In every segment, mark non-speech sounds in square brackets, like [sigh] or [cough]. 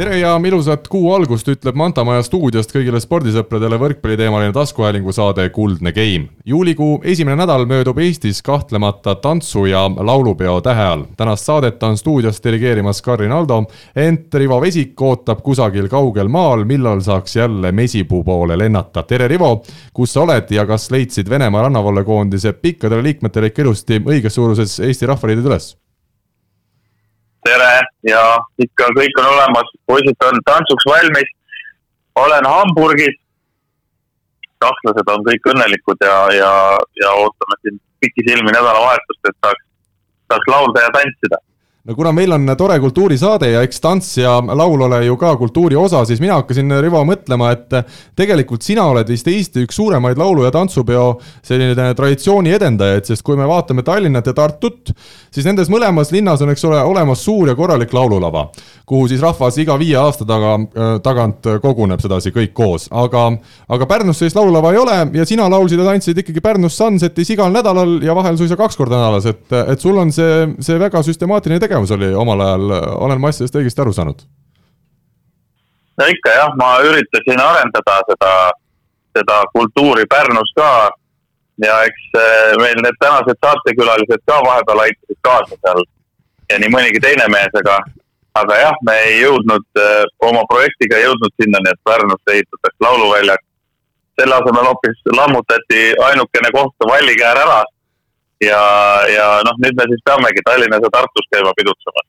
tere ja ilusat kuu algust, ütleb Manta Maja stuudiost kõigile spordisõpradele võrkpalliteemaline taskuhäälingu saade Kuldne Game. juulikuu esimene nädal möödub Eestis kahtlemata tantsu- ja laulupeo tähe all. tänast saadet on stuudios dirigeerimas Karin Aldo, ent Rivo Vesik ootab kusagil kaugel maal, millal saaks jälle mesipuu poole lennata. tere, Rivo, kus sa oled ja kas leidsid Venemaa rannavalvekoondise pikkadele liikmetele ikka ilusti õiges suuruses Eesti rahvariided üles? Tere ja ikka kõik on olemas, poisid on tantsuks valmis. olen Hamburgis. sakslased on kõik õnnelikud ja, ja, ja ootame siin pikisilmi nädalavahetust, et saaks, saaks laulda ja tantsida no kuna meil on tore kultuurisaade ja eks tants ja laul ole ju ka kultuuri osa, siis mina hakkasin, Rivo, mõtlema, et tegelikult sina oled vist Eesti üks suuremaid laulu- ja tantsupeo selline traditsiooni edendajaid, sest kui me vaatame Tallinnat ja Tartut, siis nendes mõlemas linnas on, eks ole, olemas suur ja korralik laululava, kuhu siis rahvas iga viie aasta taga, tagant koguneb sedasi kõik koos, aga aga Pärnus sellist laululava ei ole ja sina laulsid ja tantsisid ikkagi Pärnus Sunsetis igal nädalal ja vahel suisa kaks korda nädalas, et, et sul on see, see väga süstemaatiline tegevus tegevus oli omal ajal, olen ma asjadest õigesti aru saanud? no ikka jah, ma üritasin arendada seda, seda kultuuri Pärnus ka ja eks eh, meil need tänased saatekülalised ka vahepeal aitasid kaasa seal ja nii mõnigi teine mees, aga, aga jah, me ei jõudnud eh, oma projektiga ei jõudnud sinnani, et Pärnusse ehitatakse lauluväljak. selle asemel hoopis lammutati ainukene koht Vallikäär ära ja, ja noh, nüüd me siis peamegi Tallinnas ja Tartus käima pidutsemas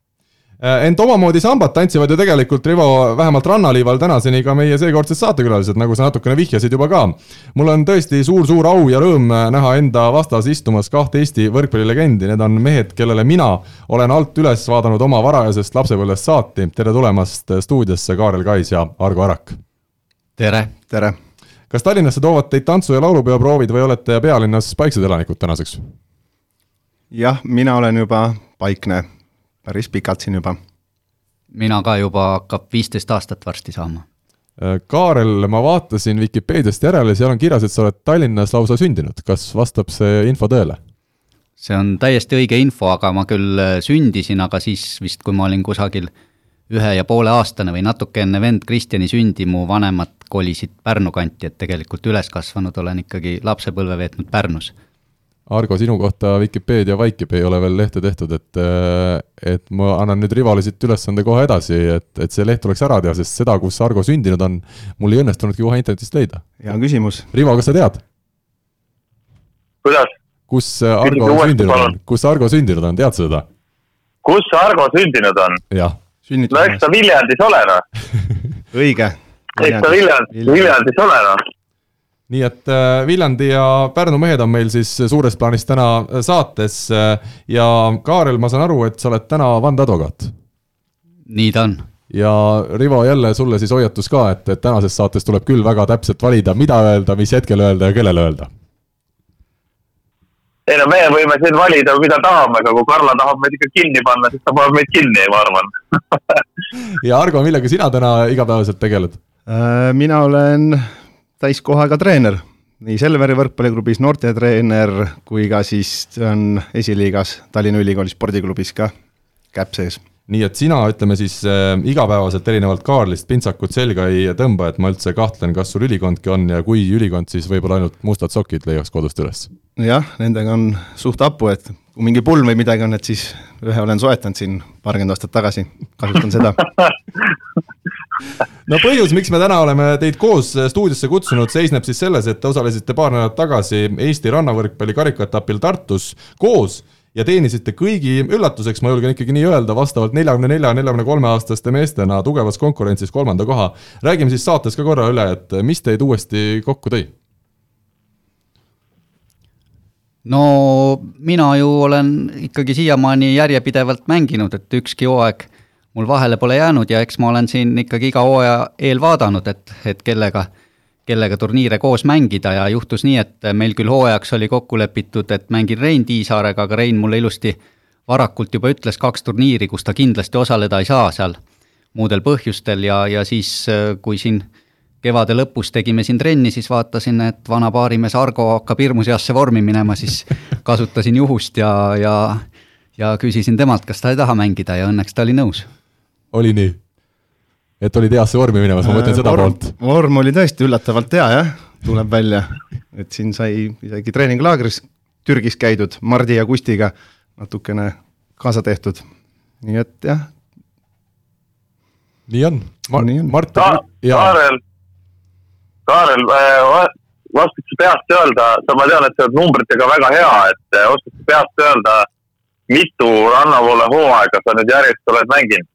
äh, ent omamoodi sambat tantsivad ju tegelikult, Rivo, vähemalt rannaliival tänaseni ka meie seekordsed saatekülalised, nagu sa natukene vihjasid juba ka. mul on tõesti suur-suur au ja rõõm näha enda vastas istumas kahte Eesti võrkpallilegendi, need on mehed, kellele mina olen alt üles vaadanud oma varajasest lapsepõlvest saati. tere tulemast stuudiosse, Kaarel Kais ja Argo Arak! tere! tere! kas Tallinnasse toovad teid tantsu- ja laulupeoproovid või olete pealinnas paiksed elanikud tänaseks? Jah, mina olen juba paikne, päris pikalt siin juba. mina ka juba hakkab viisteist aastat varsti saama. Äh, Kaarel, ma vaatasin Vikipeediast järele, seal on kirjas, et sa oled Tallinnas lausa sündinud, kas vastab see info tõele? see on täiesti õige info, aga ma küll äh, sündisin, aga siis vist, kui ma olin kusagil ühe ja poole aastane või natuke enne vend Kristjani sündi, mu vanemad kolisid Pärnu kanti, et tegelikult üles kasvanud olen ikkagi lapsepõlve veetnud Pärnus Argo, sinu kohta Vikipeedia vaikib, ei ole veel lehte tehtud, et et ma annan nüüd Rivale siit ülesande kohe edasi, et, et see leht tuleks ära teha, sest seda, kus Argo sündinud on, mul ei õnnestunudki kohe internetist leida. hea küsimus. Rivo, kas sa tead? kuidas? kus Argo sündinud on, kus Argo sündinud on, tead sa seda? kus Argo sündinud on? jah. no eks ta Viljandis ole noh [laughs] õige. eks ta Viljandis, Viljandis ole noh nii et äh, Viljandi ja Pärnu mehed on meil siis suures plaanis täna äh, saates äh, ja Kaarel, ma saan aru, et sa oled täna vandeadvokaat. nii ta on. ja Rivo, jälle sulle siis hoiatus ka, et, et tänases saates tuleb küll väga täpselt valida, mida öelda, mis hetkel öelda ja kellele öelda. ei no meie võime siin valida, mida tahame, aga kui Karla tahab meid ikka kinni panna, siis ta paneb meid kinni, ma arvan [laughs] ja Argo, millega sina täna igapäevaselt tegeled? mina olen täiskohaga treener, nii Selveri võrkpalliklubis noortetreener kui ka siis on esiliigas Tallinna Ülikooli spordiklubis ka käpp sees. Nii et sina, ütleme siis äh, igapäevaselt erinevalt Kaarlist pintsakut selga ei tõmba, et ma üldse kahtlen, kas sul ülikondki on ja kui ülikond, siis võib-olla ainult mustad sokid leiaks kodust üles? jah, nendega on suht hapu, et kui mingi pulm või midagi on, et siis ühe olen soetanud siin paarkümmend aastat tagasi, kasutan seda [laughs] no põhjus, miks me täna oleme teid koos stuudiosse kutsunud, seisneb siis selles, et te osalesite paar nädalat tagasi Eesti rannavõrkpalli karikaetapil Tartus koos ja teenisite kõigi üllatuseks, ma julgen ikkagi nii öelda, vastavalt neljakümne nelja, neljakümne kolme aastaste meestena tugevas konkurentsis kolmanda koha. räägime siis saates ka korra üle, et mis teid uuesti kokku tõi? no mina ju olen ikkagi siiamaani järjepidevalt mänginud, et ükski hooaeg mul vahele pole jäänud ja eks ma olen siin ikkagi iga hooaja eel vaadanud, et, et kellega, kellega turniire koos mängida ja juhtus nii, et meil küll hooajaks oli kokku lepitud, et mängin Rein Tiisaarega, aga Rein mulle ilusti varakult juba ütles kaks turniiri, kus ta kindlasti osaleda ei saa seal muudel põhjustel ja, ja siis, kui siin kevade lõpus tegime siin trenni, siis vaatasin, et vana baarimees Argo hakkab hirmuseasse vormi minema, siis [laughs] kasutasin juhust ja, ja ja küsisin temalt, kas ta ei taha mängida ja õnneks ta oli nõus. Oli nii? et olid heasse vormi minemas, ma mõtlen seda vorm, poolt. vorm oli tõesti üllatavalt hea jah, tuleb välja, et siin sai isegi treeninglaagris Türgis käidud Mardi ja Kustiga natukene kaasa tehtud, nii et jah. nii on Mar. nii on. Mart Ka. Kaarel, Kaarel äh, oskad sa peast öelda, sa, ma tean, et sa oled numbritega väga hea, et äh, oskad sa peast öelda, mitu rannavoole hooaega sa nüüd järjest oled mänginud?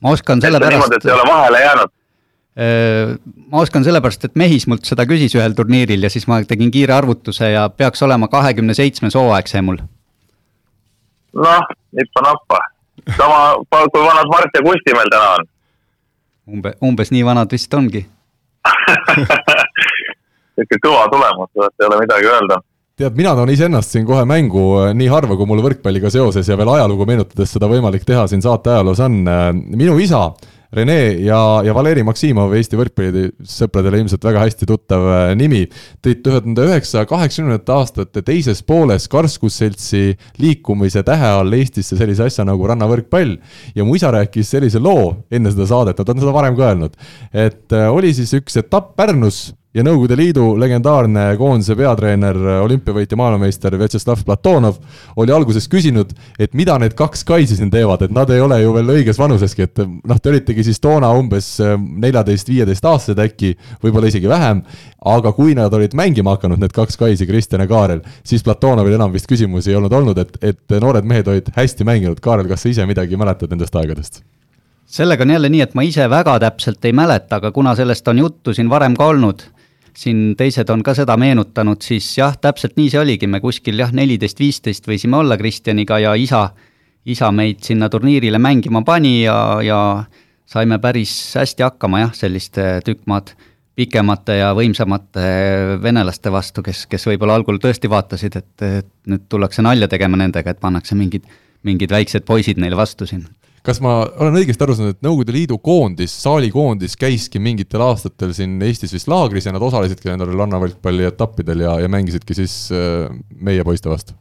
Ma oskan sellepärast. et ei ole vahele jäänud äh, ma oskan sellepärast, et Mehis mult seda küsis ühel turniiril ja siis ma tegin kiire arvutuse ja peaks olema kahekümne seitsmes hooaeg see mul. noh, nippa-nappa. sama, kui vanad Mart ja Kusti meil täna on? umbe, umbes nii vanad vist ongi [laughs] niisugune kõva tulemus, ei ole midagi öelda tead, mina toon iseennast siin kohe mängu äh, nii harva, kui mul võrkpalliga seoses ja veel ajalugu meenutades seda võimalik teha siin saate ajaloos on. Äh, minu isa Rene ja, ja Valeri Maksimov, Eesti võrkpallisõpradele ilmselt väga hästi tuttav äh, nimi, tõid tuhande üheksasaja kaheksakümnendate aastate teises pooles Karskusseltsi liikumise tähe all Eestisse sellise asja nagu rannavõrkpall. ja mu isa rääkis sellise loo enne seda saadet, nad on seda varem ka öelnud, et oli siis üks etapp Pärnus ja Nõukogude Liidu legendaarne koondise peatreener, olümpiavõitja, maailmameister Vjatšeslav Platonov oli alguses küsinud, et mida need kaks kaisi siin teevad, et nad ei ole ju veel õiges vanuseski, et noh, te olitegi siis toona umbes neljateist-viieteistaastased äkki, võib-olla isegi vähem, aga kui nad olid mängima hakanud, need kaks kaisi, Kristjan ja Kaarel, siis Platonovil enam vist küsimusi ei olnud olnud, et, et noored mehed olid hästi mänginud, Kaarel, kas sa ise midagi mäletad nendest aegadest? sellega on jälle nii, et ma ise väga täpselt ei mäleta, aga kuna sellest on juttu siin varem ka olnud siin teised on ka seda meenutanud, siis jah, täpselt nii see oligi, me kuskil jah, neliteist, viisteist võisime olla Kristjaniga ja isa, isa meid sinna turniirile mängima pani ja, ja saime päris hästi hakkama jah, selliste tükk maad pikemate ja võimsamate venelaste vastu, kes, kes võib-olla algul tõesti vaatasid, et, et nüüd tullakse nalja tegema nendega, et pannakse mingid, mingid väiksed poisid neile vastu siin kas ma olen õigesti aru saanud, et Nõukogude Liidu koondis, saalikoondis käiski mingitel aastatel siin Eestis vist laagris ja nad osalesidki nendel rannavõrkpalli etappidel ja, ja mängisidki siis äh, meie poiste vastu?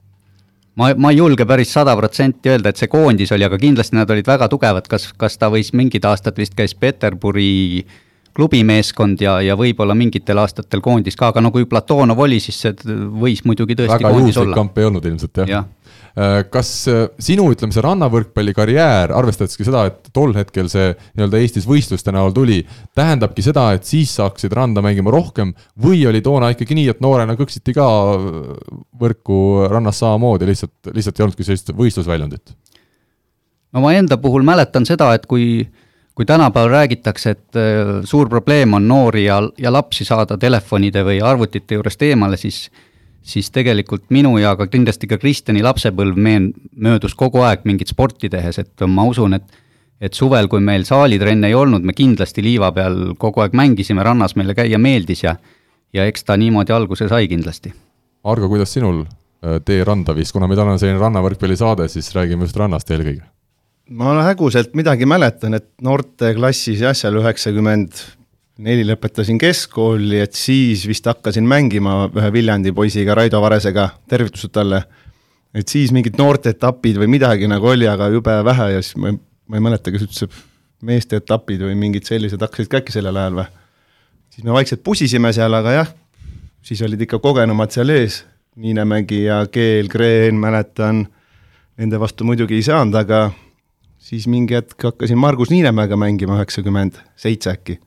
ma, ma ei julge päris sada protsenti öelda, et see koondis oli, aga kindlasti nad olid väga tugevad, kas, kas ta võis mingid aastad vist käis Peterburi klubimeeskond ja, ja võib-olla mingitel aastatel koondis ka, aga no kui Platonov oli, siis see võis muidugi tõesti väga juhuslik kamp ei olnud ilmselt jah ja. Äh, kas äh, sinu, ütleme, see rannavõrkpalli karjäär, arvestades ka seda, et tol hetkel see nii-öelda Eestis võistluste näol tuli, tähendabki seda, et siis saaksid randa mängima rohkem või oli toona ikkagi nii, et noorena kõksiti ka võrku rannas samamoodi, lihtsalt, lihtsalt ei olnudki sellist võistlusväljundit? no ma enda puhul mäletan seda, et kui kui tänapäeval räägitakse, et äh, suur probleem on noori ja, ja lapsi saada telefonide või arvutite juurest eemale, siis siis tegelikult minu ja ka kindlasti ka Kristjani lapsepõlv meen-, möödus kogu aeg mingit sporti tehes, et ma usun, et et suvel, kui meil saalitrenne ei olnud, me kindlasti liiva peal kogu aeg mängisime, rannas meile käia meeldis ja ja eks ta niimoodi alguse sai kindlasti. Argo, kuidas sinul äh, tee randa viis, kuna meil on selline rannavõrkpallisaade, siis räägime just rannast eelkõige. ma häguselt midagi mäletan, et noorteklassis jah, seal üheksakümmend neli lõpetasin keskkooli, et siis vist hakkasin mängima ühe Viljandi poisiga, Raido Varesega, tervitused talle. et siis mingid noorteetapid või midagi nagu oli, aga jube vähe ja siis ma, ma ei mäleta, kas üldse meeste etapid või mingid sellised hakkasid ka äkki sellel ajal või. siis me vaikselt pusisime seal, aga jah, siis olid ikka kogenumad seal ees, Niinemägi ja Keel, Kreen, mäletan, nende vastu muidugi ei saanud, aga siis mingi hetk hakkasin Margus Niinemäega mängima, üheksakümmend seitse äkki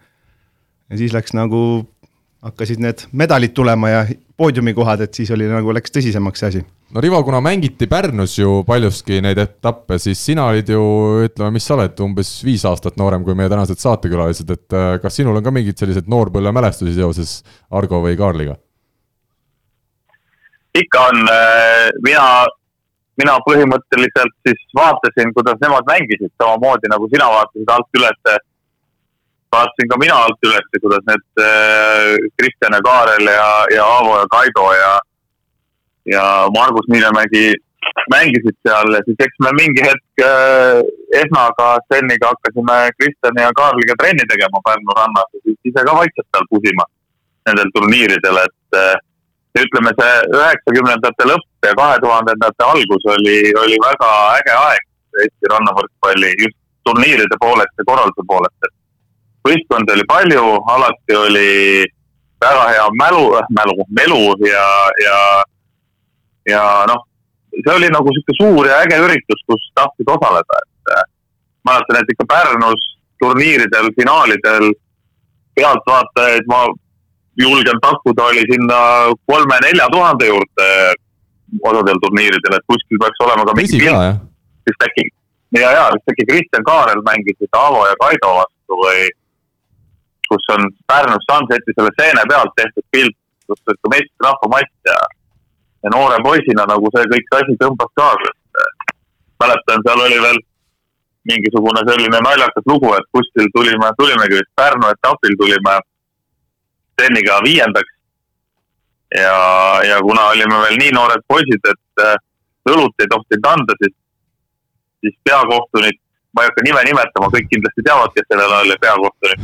ja siis läks nagu, hakkasid need medalid tulema ja poodiumikohad, et siis oli nagu, läks tõsisemaks see asi no Rivo, kuna mängiti Pärnus ju paljuski neid etappe, siis sina olid ju, ütleme, mis sa oled, umbes viis aastat noorem kui meie tänased saatekülalised, et äh, kas sinul on ka mingeid selliseid noorpõlvemälestusi seoses Argo või Kaarliga? ikka on, äh, mina, mina põhimõtteliselt siis vaatasin, kuidas nemad mängisid, samamoodi nagu sina vaatasid alt üles vaatasin ka mina alt üles, kuidas need äh, Kristjan ja Kaarel ja, ja Aavo ja Kaido ja, ja Margus Niinemägi mängisid seal ja siis eks me mingi hetk äh, Esnaga, Steniga hakkasime Kristjani ja Kaarliga trenni tegema Pärnu rannas ja siis ise ka vaikselt seal pusima nendel turniiridel, et äh, ütleme, see üheksakümnendate lõpp ja kahe tuhandendate algus oli, oli väga äge aeg Eesti rannavõrkpalli just turniiride poolest ja korralduse poolest, et võistkondi oli palju, alati oli väga hea mälu, mälu, melu ja, ja, ja noh, see oli nagu sihuke suur ja äge üritus, kus tahtsid osaleda, et äh, mäletan, et ikka Pärnus turniiridel, finaalidel pealtvaatajaid ma julgen pakkuda, oli sinna kolme-nelja tuhande juurde osadel turniiridel, et kuskil peaks olema ka mingi pilt, vist äkki, ja, ja vist äkki Kristjan Kaarel mängisid Aavo ja Kaido vastu või kus on Pärnus Sunseti selle seene pealt tehtud pilt, kus on ka meistrite matt ja ja noore poisina nagu see kõik asi tõmbas kaasa, et mäletan, seal oli veel mingisugune selline naljakas lugu, et kuskil tulime, tulimegi vist Pärnu etapil tulime Steniga viiendaks. ja, ja kuna olime veel nii noored poisid, et äh, õlut ei tohtinud anda, siis, siis peakohtunik, ma ei hakka nime nimetama, kõik kindlasti teavad, kes sellel ajal oli peakohtunik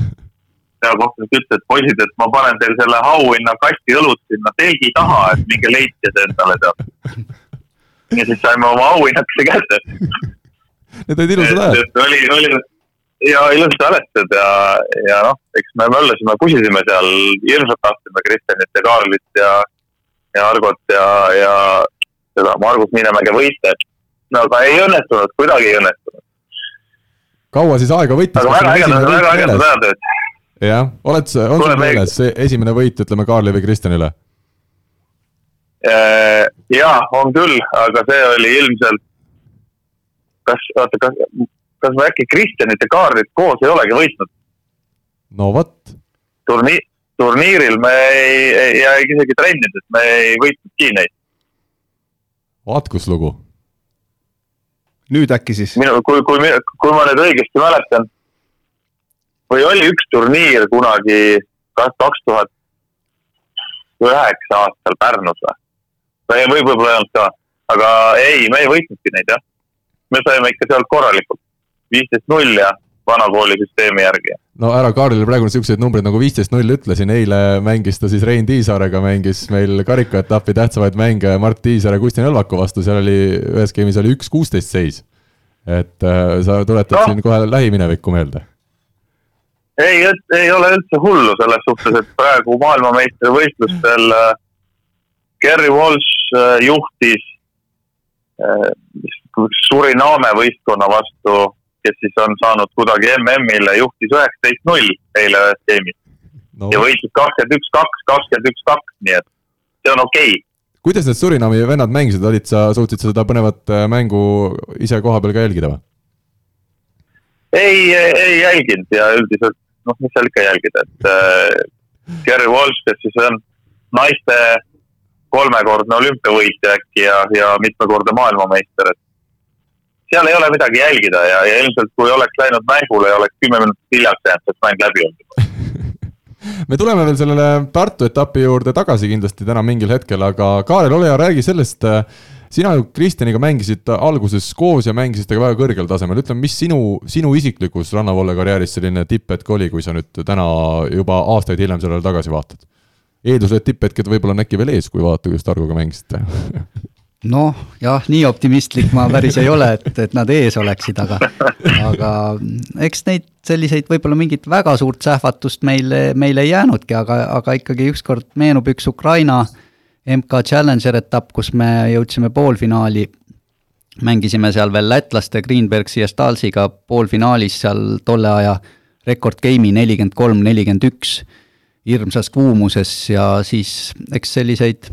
peakohtunik ütles, et poisid, et ma panen teil selle auhinna kasti õlut sinna telgi taha, et minge leidke see endale tead. ja siis saime oma auhinnakese kätte. Need olid ilusad ajad. oli, oli ja ilusad mälestused ja, ja noh, eks me möllasime, pusisime seal, hirmsalt tahtsime Kristjanit ja Kaarlit ja, ja Argot ja, ja seda Margus Miinemäge võita, et no aga ei õnnestunud, kuidagi ei õnnestunud. kaua siis aega võttis? aga väga ägedad, väga ägedad ajad olid jah, oled, on sul meeles see esimene võit, ütleme Kaarli või Kristjanile? Äh, jaa, on küll, aga see oli ilmselt, kas, oota, kas, kas me äkki Kristjanit ja Kaarlit koos ei olegi võitnud? no vot. turniir, turniiril me ei, ei, ja isegi trennides me ei võitnudki neid. vaat kus lugu. nüüd äkki siis? minu, kui, kui, kui ma nüüd õigesti mäletan või oli üks turniir kunagi, kas kaks tuhat üheksa aastal Pärnus või? või võib, võib-olla ei olnud ka, aga ei, me ei võitnudki neid jah. me saime ikka sealt korralikult, viisteist null ja vanakooli süsteemi järgi. no ära Kaarlile praegu niisuguseid numbreid nagu viisteist null ütlesin, eile mängis ta siis Rein Tiisaarega, mängis meil karikaetapi tähtsamaid mänge Mart Tiisar ja Kristjan Õlvaku vastu, seal oli, ühes game'is oli üks kuusteist seis. et äh, sa tuletad no. siin kohe lähiminevikku meelde ei, ei ole üldse hullu selles suhtes, et praegu maailmameistrivõistlustel äh, Gary Walsh äh, juhtis äh, Suriname võistkonna vastu, kes siis on saanud kuidagi MM-ile, juhtis üheksateist null eile ühes game'is no.. ja võitis kakskümmend üks, kaks, kakskümmend üks, kaks, nii et see on okei okay. kuidas need Surinami vennad mängisid, olid sa, suutsid seda põnevat mängu ise kohapeal ka jälgida või? ei, ei jälginud ja üldiselt noh, mis seal ikka jälgida, et äh, Gary Walsh, kes siis on naiste kolmekordne olümpiavõitja äkki ja, ja mitmekordne maailmameister, et seal ei ole midagi jälgida ja, ja ilmselt kui oleks läinud mängule ja oleks kümme minutit hiljaks jäänud, oleks mäng läbi olnud [laughs] me tuleme veel sellele Tartu etapi juurde tagasi kindlasti täna mingil hetkel, aga Kaarel, ole hea, räägi sellest äh, sina ju Kristjaniga mängisid alguses koos ja mängisite ka väga kõrgel tasemel, ütleme, mis sinu, sinu isiklikus rannavolle karjääris selline tipphetk oli, kui sa nüüd täna juba aastaid hiljem sellele tagasi vaatad? eeldusel, et tipphetked võib-olla on äkki veel ees, kui vaadata, kuidas Targuga mängisite [laughs] noh, jah, nii optimistlik ma päris ei ole, et, et nad ees oleksid, aga, aga eks neid selliseid võib-olla mingit väga suurt sähvatust meile, meile ei jäänudki, aga, aga ikkagi ükskord meenub üks Ukraina äh, MK Challenger etapp, kus me jõudsime poolfinaali, mängisime seal veel lätlaste Greenbergsi ja Stalsiga poolfinaalis seal tolle aja. Rekord game'i nelikümmend kolm, nelikümmend üks, hirmsas kuumuses ja siis eks selliseid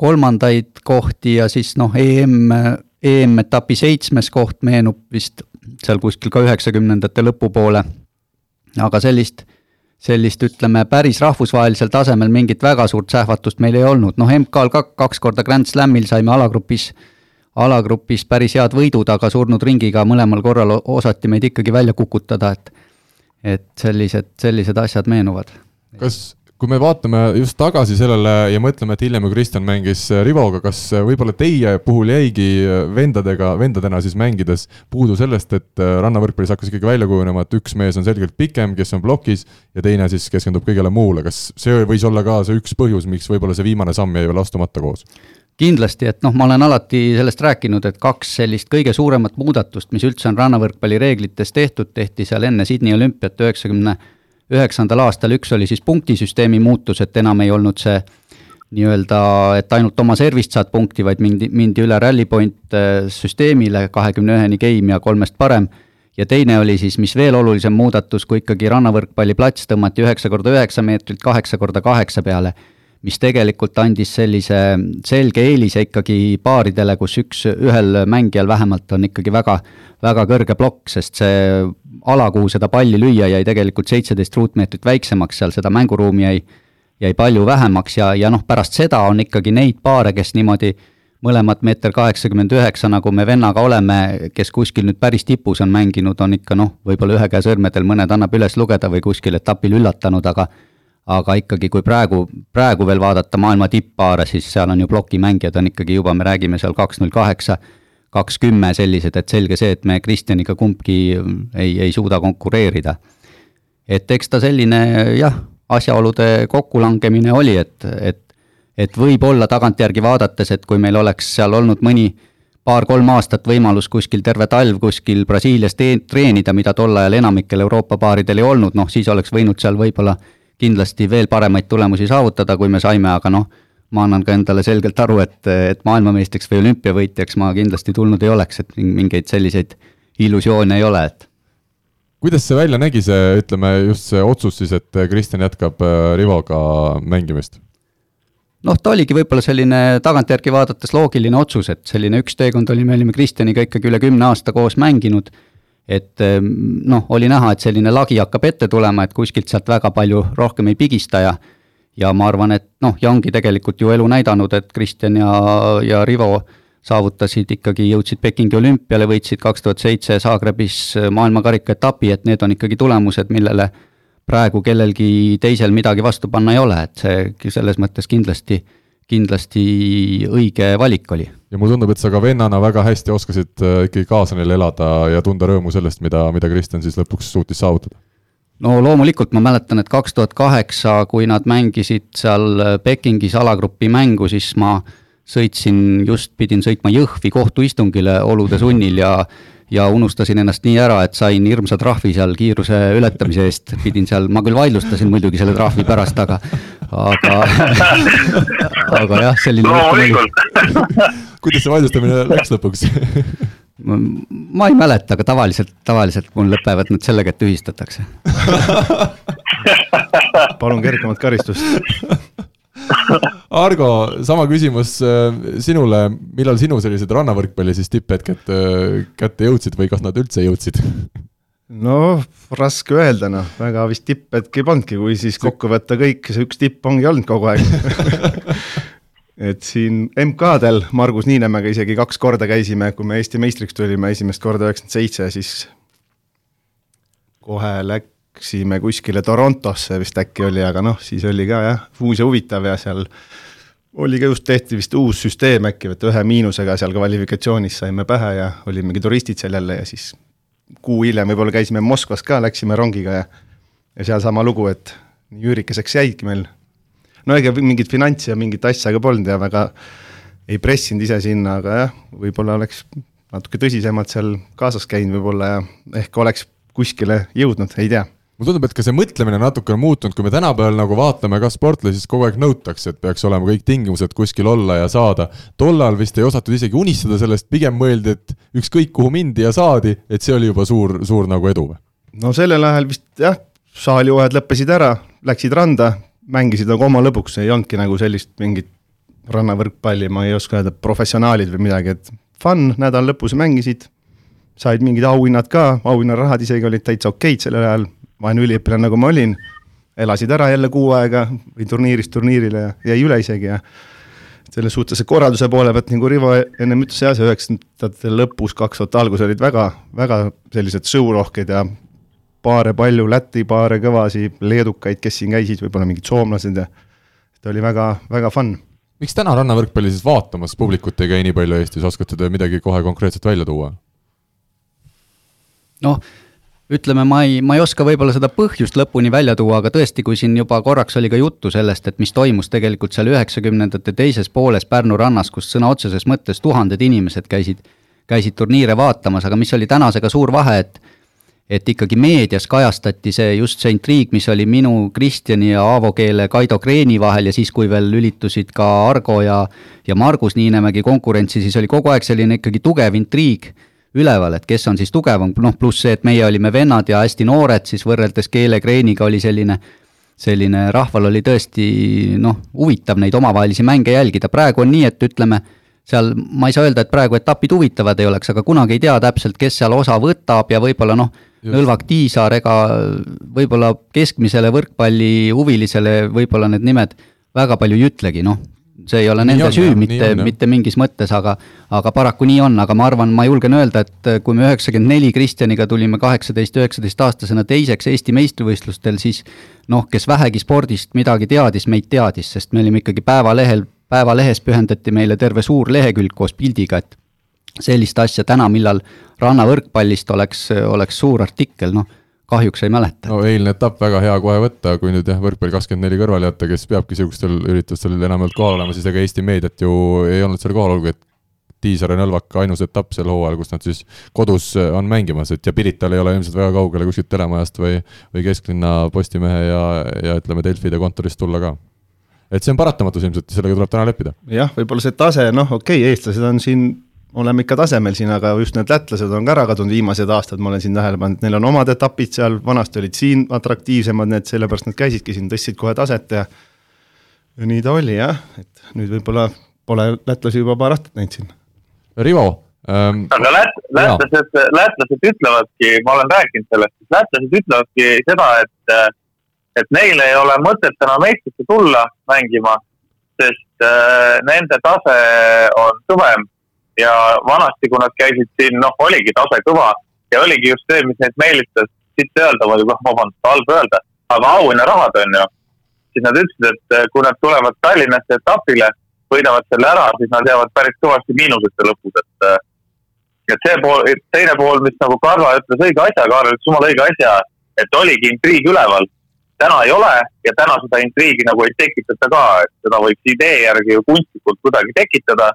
kolmandaid kohti ja siis noh, EM, EM-etapi seitsmes koht meenub vist seal kuskil ka üheksakümnendate lõpupoole, aga sellist sellist, ütleme, päris rahvusvahelisel tasemel mingit väga suurt sähvatust meil ei olnud, noh MK-l ka kaks korda Grand Slamil saime alagrupis, alagrupis päris head võidud, aga surnud ringiga mõlemal korral osati meid ikkagi välja kukutada, et et sellised, sellised asjad meenuvad. kas, kui me vaatame just tagasi sellele ja mõtleme, et hiljem ju Kristjan mängis Rivoga, kas võib-olla teie puhul jäigi vendadega, vendadena siis mängides puudu sellest, et rannavõrkpallis hakkas ikkagi välja kujunema, et üks mees on selgelt pikem, kes on plokis ja teine siis keskendub kõigele muule, kas see võis olla ka see üks põhjus, miks võib-olla see viimane samm jäi veel astumata koos? kindlasti, et noh, ma olen alati sellest rääkinud, et kaks sellist kõige suuremat muudatust, mis üldse on rannavõrkpalli reeglites tehtud, tehti seal enne Sydney olümpiat üheksakümne üheksandal aastal, üks oli siis punktisüsteemi muutus, et enam ei olnud see nii-öelda, et ainult oma servist saad punkti, vaid mindi, mindi üle rally point äh, süsteemile, kahekümne üheni game ja kolmest parem. ja teine oli siis, mis veel olulisem muudatus, kui ikkagi rannavõrkpalliplats tõmmati üheksa korda üheksa meetrit kaheksa korda kaheksa peale, mis tegelikult andis sellise selge eelise ikkagi paaridele, kus üks, ühel mängijal vähemalt on ikkagi väga, väga kõrge plokk, sest see ala, kuhu seda palli lüüa, jäi tegelikult seitseteist ruutmeetrit väiksemaks, seal seda mänguruumi jäi, jäi palju vähemaks ja, ja noh, pärast seda on ikkagi neid paare, kes niimoodi mõlemad meeter kaheksakümmend üheksa, nagu me vennaga oleme, kes kuskil nüüd päris tipus on mänginud, on ikka noh, võib-olla ühe käe sõrmedel mõned annab üles lugeda või kuskil etapil üllatanud, aga aga ikkagi, kui praegu, praegu veel vaadata maailma tipppaare, siis seal on ju plokimängijad on ikkagi juba, me räägime seal kaks null kaheksa kaks kümme sellised, et selge see, et me Kristjaniga kumbki ei, ei suuda konkureerida. et eks ta selline jah, asjaolude kokkulangemine oli, et, et et võib-olla tagantjärgi vaadates, et kui meil oleks seal olnud mõni paar-kolm aastat võimalus kuskil terve talv kuskil Brasiilias treenida, mida tol ajal enamikel Euroopa paaridel ei olnud, noh siis oleks võinud seal võib-olla kindlasti veel paremaid tulemusi saavutada, kui me saime, aga noh, ma annan ka endale selgelt aru, et, et maailmameistriks või olümpiavõitjaks ma kindlasti tulnud ei oleks, et mingeid selliseid illusioone ei ole, et kuidas see välja nägi, see, ütleme just see otsus siis, et Kristjan jätkab äh, Rivoga mängimist? noh, ta oligi võib-olla selline tagantjärgi vaadates loogiline otsus, et selline üks teekond oli, me olime Kristjaniga ikkagi üle kümne aasta koos mänginud, et noh, oli näha, et selline lagi hakkab ette tulema, et kuskilt sealt väga palju rohkem ei pigista ja ja ma arvan, et noh, ja ongi tegelikult ju elu näidanud, et Kristjan ja, ja Rivo saavutasid ikkagi, jõudsid Pekingi olümpiale, võitsid kaks tuhat seitse Zagrebis maailmakarika etapi, et need on ikkagi tulemused, millele praegu kellelgi teisel midagi vastu panna ei ole, et see selles mõttes kindlasti, kindlasti õige valik oli. ja mulle tundub, et sa ka vennana väga hästi oskasid äh, ikkagi kaasa neile elada ja tunda rõõmu sellest, mida, mida Kristjan siis lõpuks suutis saavutada no loomulikult ma mäletan, et kaks tuhat kaheksa, kui nad mängisid seal Pekingis alagrupi mängu, siis ma sõitsin, just pidin sõitma Jõhvi kohtuistungile olude sunnil ja ja unustasin ennast nii ära, et sain hirmsa trahvi seal kiiruse ületamise eest, pidin seal, ma küll vaidlustasin muidugi selle trahvi pärast, aga aga [laughs] aga jah, selline loomulikult. [laughs] Kuidas see vaidlustamine läks lõpuks? Ma ei mäleta, aga tavaliselt, tavaliselt mul lõpevad need sellega, et tühistatakse. [laughs] Palun kergemat karistust [laughs] Argo, sama küsimus äh, sinule, millal sinu sellised rannavõrkpalli siis tipphetked äh, kätte jõudsid või kas nad üldse jõudsid? no raske öelda, noh, väga vist tipphetki ei pannudki, kui siis kokku võtta kõik, see üks tipp ongi olnud kogu aeg. [laughs] Et siin MK-del Margus Niinemäega isegi kaks korda käisime, kui me Eesti meistriks tulime esimest korda üheksakümmend seitse, siis kohe läksime kuskile Torontosse vist äkki oli, aga noh, siis oli ka jah, uus ja huvitav ja seal oli ka just, tehti vist uus süsteem äkki, et ühe miinusega seal kvalifikatsioonis saime pähe ja olimegi turistid seal jälle ja siis kuu hiljem võib-olla käisime Moskvas ka, läksime rongiga ja ja seal sama lugu, et nii üürikeseks jäidki meil. No ega mingit finantsi ja mingit asja ka polnud ja väga ei pressinud ise sinna, aga jah, võib-olla oleks natuke tõsisemalt seal kaasas käinud võib-olla ja ehk oleks kuskile jõudnud, ei tea mulle tundub, et ka see mõtlemine natuke on muutunud, kui me tänapäeval nagu vaatame ka sportlasi, siis kogu aeg nõutakse, et peaks olema kõik tingimused kuskil olla ja saada. tollal vist ei osatud isegi unistada sellest, pigem mõeldi, et ükskõik kuhu mindi ja saadi, et see oli juba suur, suur nagu edu või? no sellel ajal vist jah, saalihooajad lõppesid ära, läksid randa, mängisid nagu oma lõbuks, ei olnudki nagu sellist mingit rannavõrkpalli, ma ei oska öelda, professionaalid või midagi, et fun, nädala lõpus mängisid, said mingid auhinnad ka, auhinnarahad isegi olid täitsa okeid sellel ajal, vaene üliõpilane, nagu ma olin, elasid ära jälle kuu aega või turniirist turniirile ja jäi üle isegi ja selles suhtes korralduse poole pealt, nagu Rivo ennem ütles, jah, see üheksakümnendate lõpus, kaks tuhat algus olid väga, väga sellised show-rohked ja paare palju, Läti paare kõvasi, leedukaid, kes siin käisid, võib-olla mingid soomlased ja et oli väga, väga fun. miks täna rannavõrkpalli siis vaatamas publikut ei käi nii palju Eestis, oskate te midagi kohe konkreetselt välja tuua? noh, ütleme, ma ei, ma ei oska võib-olla seda põhjust lõpuni välja tuua, aga tõesti, kui siin juba korraks oli ka juttu sellest, et mis toimus tegelikult seal üheksakümnendate teises pooles Pärnu rannas, kus sõna otseses mõttes tuhanded inimesed käisid, käisid turniire vaatamas, aga mis oli tänasega suur vahe, et et ikkagi meedias kajastati see just see intriig, mis oli minu, Kristjani ja Aavo Keele, Kaido Kreeni vahel ja siis, kui veel lülitusid ka Argo ja ja Margus Niinemägi konkurentsi, siis oli kogu aeg selline ikkagi tugev intriig üleval, et kes on siis tugevam, noh pluss see, et meie olime vennad ja hästi noored, siis võrreldes Keele Kreeniga oli selline selline, rahval oli tõesti noh, huvitav neid omavahelisi mänge jälgida, praegu on nii, et ütleme, seal ma ei saa öelda, et praegu etapid huvitavad ei oleks, aga kunagi ei tea täpselt, kes seal osa võtab ja võib-olla noh, Nõlvak Tiisaar, ega võib-olla keskmisele võrkpallihuvilisele võib-olla need nimed väga palju ei ütlegi, noh, see ei ole nende on, süü, mitte, mitte mingis mõttes, aga aga paraku nii on, aga ma arvan, ma julgen öelda, et kui me üheksakümmend neli Kristjaniga tulime kaheksateist, üheksateistaastasena teiseks Eesti meistrivõistlustel, siis noh, kes vähegi spordist midagi teadis, meid teadis, sest me olime ikkagi päevalehel, päevalehes pühendati meile terve suur lehekülg koos pildiga, et sellist asja täna, millal rannavõrkpallist oleks, oleks suur artikkel, noh kahjuks ei mäleta. no eilne etapp väga hea kohe võtta, kui nüüd jah, võrkpall kakskümmend neli kõrvale jätta, kes peabki niisugustel üritustel enamjaolt kohal olema, siis ega Eesti meediat ju ei olnud seal kohal, olgugi et Tiisar ja Nõlvak ainus etapp sel hooajal, kus nad siis kodus on mängimas, et ja Pirital ei ole ilmselt väga kaugele kuskilt telemajast või, või kesklinna Postimehe ja, ja ütleme, Delfide kontorist tulla ka. et see on paratamatus ilmselt, sellega tuleb täna leppida. jah, võib-olla see tase, noh, okei okay,, eestlased on siin oleme ikka tasemel siin, aga just need lätlased on ka ära kadunud viimased aastad, ma olen siin tähele pannud, neil on omad etapid seal, vanasti olid siin atraktiivsemad need, sellepärast nad käisidki siin, tõstsid kohe taset ja ja nii ta oli jah, et nüüd võib-olla pole lätlasi juba paar aastat näinud siin. Rivo ähm,. aga lät-, lätlased, lätlased ütlevadki, ma olen rääkinud sellest, lätlased ütlevadki seda, et et neil ei ole mõtet enam Eestisse tulla mängima, sest äh, nende tase on kõvem ja vanasti, kui nad käisid siin, noh, oligi tase kõva ja oligi just see, mis neid meelitas, siit öelda muidugi, noh, vabandust, halb öelda, aga auhinnarahad on ju. siis nad ütlesid, et eh, kui nad tulevad Tallinnasse etapile, võidavad selle ära, siis nad jäävad päris kõvasti miinusesse lõpus, et eh, et see pool, teine pool, mis nagu Karla ütles õige asja, Kaarel ütles jumala õige asja, et oligi intriig üleval. täna ei ole ja täna seda intriigi nagu ei tekitata ka, et seda võiks idee järgi ju kunstlikult kuidagi tekitada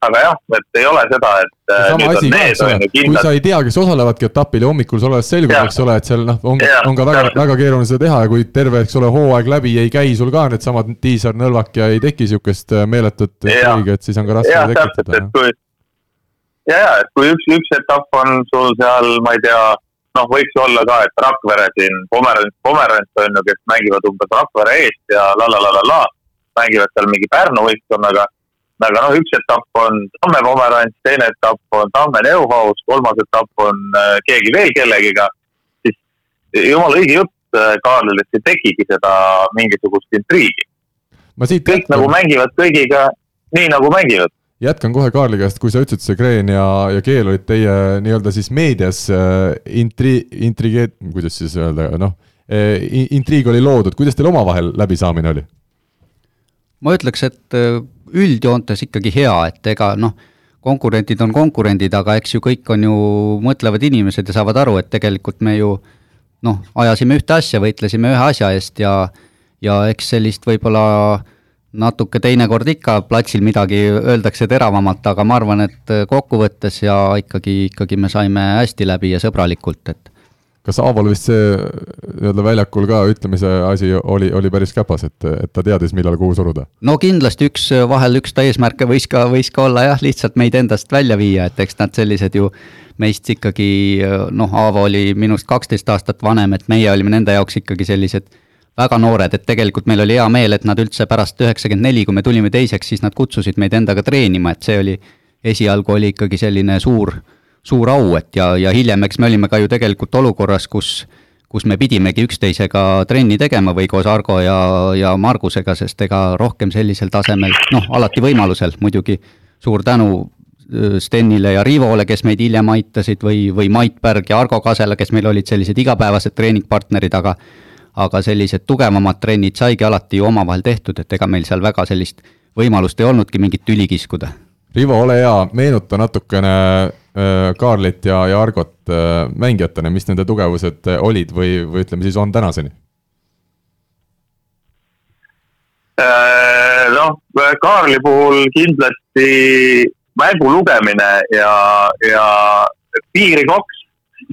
aga jah, et ei ole seda, et äh, sama asi ka, eks ole, kui sa ei tea, kes osalevadki etapil ja hommikul sa oled selgunud, eks ole, et seal noh, on, on ka väga, väga keeruline seda teha ja kui terve, eks ole, hooaeg läbi ei käi sul ka needsamad Tiisar, Nõlvak ja ei teki niisugust äh, meeletut intriigi, et siis on ka raske ja, tekitada. Ja, ja, et kui üks, üks etapp on sul seal, ma ei tea, noh, võiks olla ka, et Rakvere siin, Pomerants, Pomerants on ju, kes mängivad umbes Rakvere eest ja la la la la la, mängivad seal mingi Pärnu võistkonnaga aga noh, üks etapp on Tamme Pomerants, teine etapp on Tamme Neuhaus, kolmas etapp on äh, keegi veel kellegiga, siis jumala õige jutt äh, Kaarlil, et ei tekigi seda mingisugust intriigi. kõik jätkan. nagu mängivad kõigiga nii, nagu mängivad jätkan kohe Kaarli käest, kui sa ütlesid, see Kreen ja, ja Keel olid teie nii-öelda siis meedias äh, intri-, intrigeet-, kuidas siis öelda, noh intriig oli loodud, kuidas teil omavahel läbisaamine oli? ma ütleks, et üldjoontes ikkagi hea, et ega noh, konkurendid on konkurendid, aga eks ju kõik on ju mõtlevad inimesed ja saavad aru, et tegelikult me ju noh, ajasime ühte asja, võitlesime ühe asja eest ja ja eks sellist võib-olla natuke teinekord ikka platsil midagi öeldakse teravamalt, aga ma arvan, et kokkuvõttes ja ikkagi, ikkagi me saime hästi läbi ja sõbralikult, et kas Aaval vist see nii-öelda väljakul ka ütlemise asi oli, oli päris käpas, et, et ta teadis, millal kuhu suruda? no kindlasti üks, vahel üks ta eesmärke võis ka, võis ka olla jah, lihtsalt meid endast välja viia, et eks nad sellised ju meist ikkagi noh, Aavo oli minust kaksteist aastat vanem, et meie olime nende jaoks ikkagi sellised väga noored, et tegelikult meil oli hea meel, et nad üldse pärast üheksakümmend neli, kui me tulime teiseks, siis nad kutsusid meid endaga treenima, et see oli, esialgu oli ikkagi selline suur suur au, et ja, ja hiljem, eks me olime ka ju tegelikult olukorras, kus kus me pidimegi üksteisega trenni tegema või koos Argo ja, ja Margusega, sest ega rohkem sellisel tasemel, noh, alati võimalusel muidugi, suur tänu Stenile ja Rivole, kes meid hiljem aitasid või, või Mait Pärg ja Argo Kasela, kes meil olid sellised igapäevased treeningpartnerid, aga aga sellised tugevamad trennid saigi alati ju omavahel tehtud, et ega meil seal väga sellist võimalust ei olnudki mingit tüli kiskuda. Rivo, ole hea, meenuta natukene Kaarlit ja, ja Argot mängijatena, mis nende tugevused olid või, või ütleme siis on tänaseni? noh, Kaarli puhul kindlasti mängu lugemine ja, ja piirikoks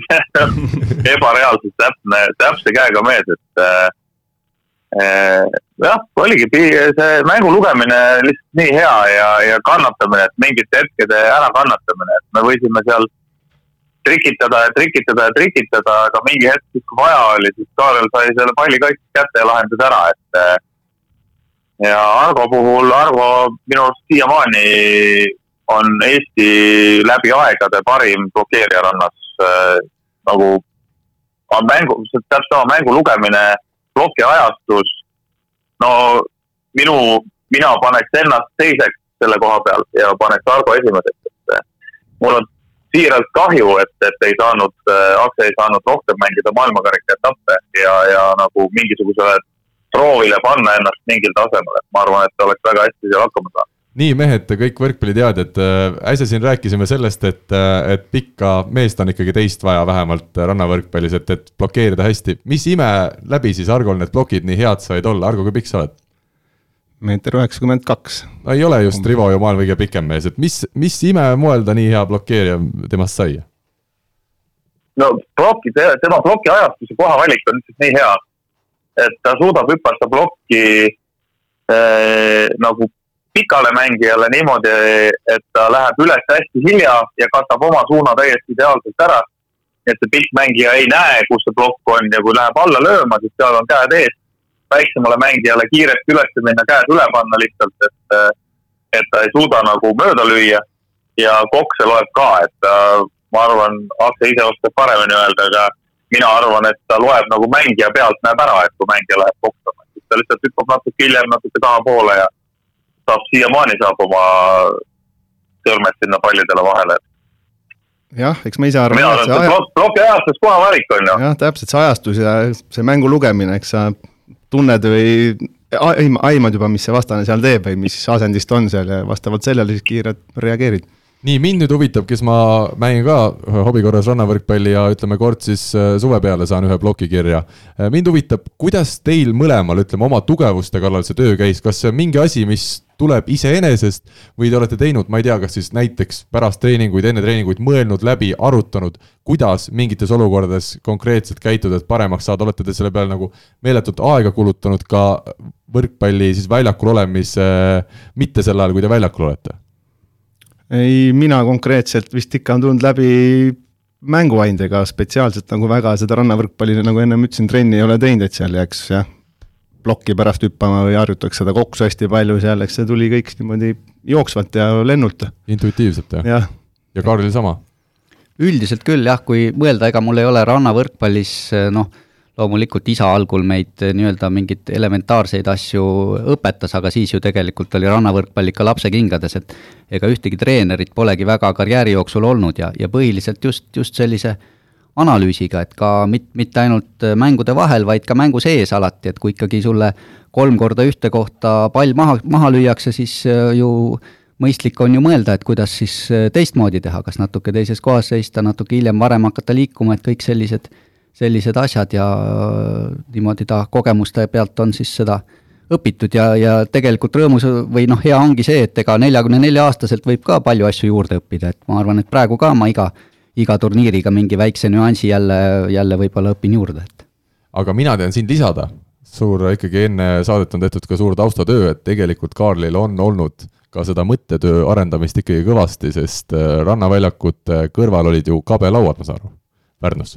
[laughs] ebareaalselt täpne, täpse käega mees, et äh, jah, oligi see mängu lugemine lihtsalt nii hea ja, ja kannatamine, et mingite hetkede ärakannatamine, et me võisime seal trikitada ja trikitada ja trikitada, aga mingi hetk, kui vaja oli, siis Kaarel sai selle palli kõik kätte ja lahendas ära, et äh, ja Argo puhul, Argo minu arust siiamaani on Eesti läbi aegade parim blokeerija rannas äh, nagu mängu, täpselt sama mängu lugemine, ploki ajastus. No minu, mina paneks ennast teiseks selle koha peal ja paneks Argo esimeseks, et äh, mul on siiralt kahju, et, et ei saanud äh,, Akse ei saanud rohkem mängida maailmakarika etappe ja, ja nagu mingisugusele proovile panna ennast mingil tasemel, et ma arvan, et oleks väga hästi seal hakkama saanud. Nii, mehed, kõik võrkpalliteadjad, äh, äsja siin rääkisime sellest, et, äh, et pikka meest on ikkagi teist vaja vähemalt rannavõrkpallis, et, et blokeerida hästi. mis ime läbi siis Argol need plokid nii head said olla, Argo, kui pikk sa oled? meeter üheksakümmend kaks. no ei ole just Rivo ju maailma kõige pikem mees, et mis, mis ime moel ta nii hea blokeerija temast sai? no ploki, tema ploki ajastuse kohavalik on lihtsalt nii hea, et ta suudab hüpata plokki äh, nagu pikale mängijale niimoodi, et ta läheb üles hästi hilja ja katab oma suuna täiesti ideaalselt ära. et see pikk mängija ei näe, kus see plokk on ja kui läheb alla lööma, siis seal on käed ees. väiksemale mängijale kiiresti üles minna, käed üle panna lihtsalt, et, et ta ei suuda nagu mööda lüüa. ja kokse loeb ka, et ma arvan, Akse ise oskab paremini öelda, aga mina arvan, et ta loeb nagu mängija pealt, näeb ära, et kui mängija läheb koksama, siis ta lihtsalt hüppab natuke hiljem natuke tahapoole ja saab siiamaani saab oma sõrmed sinna pallidele vahele. jah, eks ma ise arvan. mina arvan, et see aja... ploki ajastus kohavalik on ju. jah, täpselt see ajastus ja see mängu lugemine, eks sa tunned või aimad juba, mis see vastane seal teeb või mis asendis ta on seal ja vastavalt sellele siis kiirelt reageerid nii, mind nüüd huvitab, kes ma mängin ka hobi korras rannavõrkpalli ja ütleme, kord siis äh, suve peale saan ühe ploki kirja. Äh, mind huvitab, kuidas teil mõlemal, ütleme, oma tugevuste kallal see töö käis, kas see on mingi asi, mis tuleb iseenesest või te olete teinud, ma ei tea, kas siis näiteks pärast treeninguid, enne treeninguid mõelnud läbi, arutanud, kuidas mingites olukordades konkreetselt käituda, et paremaks saada, olete te selle peale nagu meeletult aega kulutanud ka võrkpalli siis väljakul olemise, mitte sel ajal, kui te väljakul olete? Ei, mina konkreetselt vist ikka on tulnud läbi mänguainetega spetsiaalselt nagu väga seda rannavõrkpalli, nagu ennem ütlesin, trenni ei ole teinud, et seal jääks jah, plokki pärast hüppama või harjutaks seda koksu hästi palju seal, eks see tuli kõik niimoodi jooksvalt ja lennult. intuitiivselt jah ja.? ja Kaarlil sama? üldiselt küll jah, kui mõelda, ega mul ei ole rannavõrkpallis noh loomulikult isa algul meid eh, nii-öelda mingeid elementaarseid asju õpetas, aga siis ju tegelikult oli rannavõrkpall ikka lapsekingades, et ega ühtegi treenerit polegi väga karjääri jooksul olnud ja, ja põhiliselt just, just sellise analüüsiga, et ka mit-, mitte ainult eh, mängude vahel, vaid ka mängu sees alati, et kui ikkagi sulle kolm korda ühte kohta pall maha, maha lüüakse, siis eh, ju mõistlik on ju mõelda, et kuidas siis teistmoodi teha, kas natuke teises kohas seista, natuke hiljem, varem hakata liikuma, et kõik sellised sellised asjad ja niimoodi ta kogemuste pealt on siis seda õpitud ja, ja tegelikult rõõmus või noh, hea ongi see, et ega neljakümne nelja aastaselt võib ka palju asju juurde õppida, et ma arvan, et praegu ka ma iga, iga turniiriga mingi väikse nüansi jälle, jälle võib-olla õpin juurde, et. aga mina tean sind lisada, suur ikkagi enne saadet on tehtud ka suur taustatöö, et tegelikult Kaarlil on olnud ka seda mõttetöö arendamist ikkagi kõvasti, sest äh, rannaväljakute kõrval olid ju kabelauad, ma saan aru, Pärnus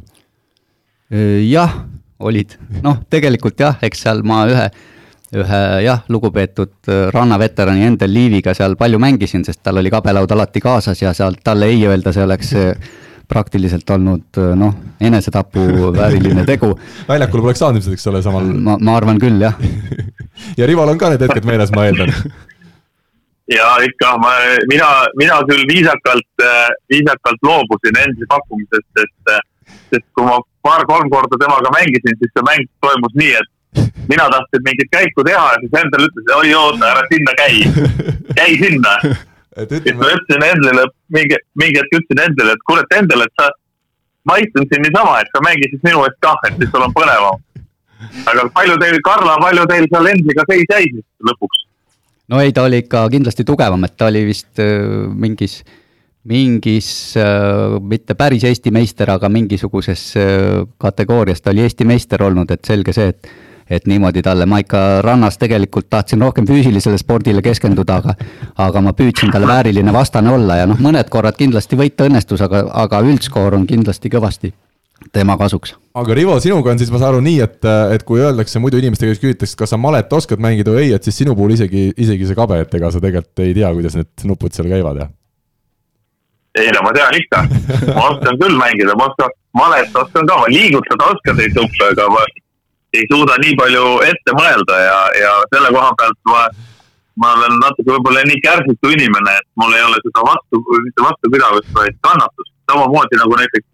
jah, olid, noh, tegelikult jah, eks seal ma ühe, ühe jah, lugupeetud rannaveterani Endel Liiviga seal palju mängisin, sest tal oli kabelaud alati kaasas ja sealt talle ei öelda, see oleks praktiliselt olnud noh, enesetapu vääriline tegu. [laughs] väljakul poleks saanud ilmselt, eks ole, samal. ma, ma arvan küll, jah [laughs] ja Rival on ka need hetked meeles, ma eeldan [laughs] ja ikka ma, mina, mina küll viisakalt, viisakalt loobusin Ensi pakkumisest, sest, sest kui ma paar-kolm korda temaga mängisin, siis see mäng toimus nii, et mina tahtsin mingit käiku teha ja siis Endel ütles, oi oota, ära sinna käi, käi sinna. [laughs] siis ma ütlesin Endlile, mingi, mingi hetk ütlesin Endlile, et kuule, Endel, et sa, ma istun siin niisama, et sa mängi siis minu eest kah, et siis sul on põnevam. aga palju teil, Karla, palju teil seal Endliga seis jäi siis lõpuks? no ei, ta oli ikka kindlasti tugevam, et ta oli vist äh, mingis, mingis äh, mitte päris Eesti meister, aga mingisuguses äh, kategoorias ta oli Eesti meister olnud, et selge see, et et niimoodi talle, ma ikka rannas tegelikult tahtsin rohkem füüsilisele spordile keskenduda, aga aga ma püüdsin talle vääriline vastane olla ja noh, mõned korrad kindlasti võita õnnestus, aga, aga üldskoor on kindlasti kõvasti tema kasuks. aga Rivo, sinuga on siis, ma saan aru nii, et, et kui öeldakse muidu inimeste käest küsitakse, kas sa malet oskad mängida või ei, et siis sinu puhul isegi, isegi see kabe, et ega sa tegelikult ei tea, kuidas need nupud seal käivad, jah? Ei no ma tean ikka, ma oskan küll mängida, ma oskan, malet oskan ka, ma liigutada oskan neid nuppe, aga ma ei suuda nii palju ette mõelda ja, ja selle koha pealt ma, ma olen natuke võib-olla nii kärsitu inimene, et mul ei ole seda vastu, mitte vastupidavust, vaid kannatust. samamoodi nagu näiteks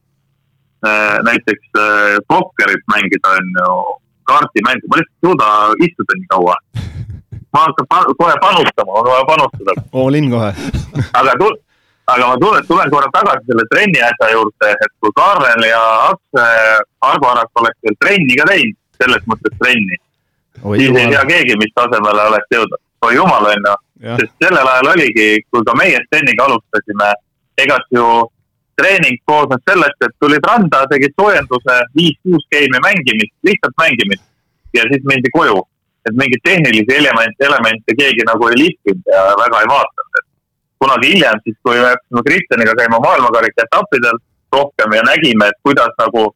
Äh, näiteks äh, pokkerit mängida, on ju, kaardimängu, ma lihtsalt ei suuda istuda nii kaua. ma hakkan kohe panustama, on vaja panustada. all in kohe aga tul-, aga ma tulen, tulen korra tagasi selle trenni asja juurde, et kui Kaarel ja Akse, Argo Arak oleks veel trenni ka teinud, selles mõttes trenni, siis jumal. ei tea keegi, mis tasemele oleks jõudnud. oi jumal, on ju, sest sellel ajal oligi, kui ka meie Steniga alustasime, ega ju treening koosnes sellest, et tulid randa, tegid soojenduse, viis-kuus geimi mängimist, lihtsalt mängimist ja siis mindi koju. et mingeid tehnilisi elemente, elemente keegi nagu ei lihvinud ja väga ei vaadanud, et kunagi hiljem siis, kui me hakkasime Kristjaniga käima maailmakarika etappidel rohkem ja nägime, et kuidas nagu,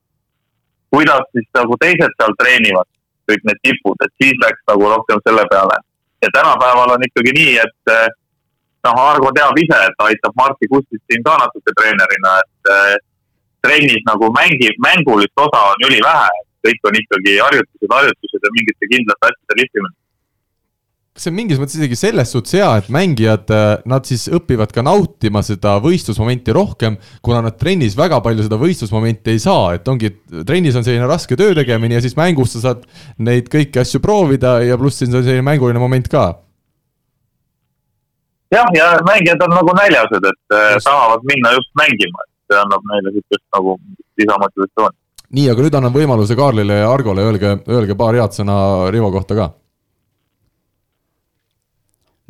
kuidas siis nagu teised seal treenivad, kõik need tipud, et siis läks nagu rohkem selle peale. ja tänapäeval on ikkagi nii, et noh, Argo teab ise, et ta aitab Martti Kustit siin ka natuke treenerina, et äh, trennis nagu mängib, mängulist osa on ülivähe, kõik on ikkagi harjutused, harjutused ja mingite kindlate asjade lihvimine kas see on mingis mõttes isegi selles suhtes hea, et mängijad, äh, nad siis õpivad ka nautima seda võistlusmomenti rohkem, kuna nad trennis väga palju seda võistlusmomenti ei saa, et ongi, trennis on selline raske töö tegemine ja siis mängus sa saad neid kõiki asju proovida ja pluss siis on selline mänguline moment ka jah, ja mängijad on nagu näljased, et äh, just. tahavad minna just mängima, et see annab neile niisugust nagu lisamotivatsiooni. nii, aga nüüd annan võimaluse Kaarlile ja Argole, öelge, öelge paar head sõna Rivo kohta ka.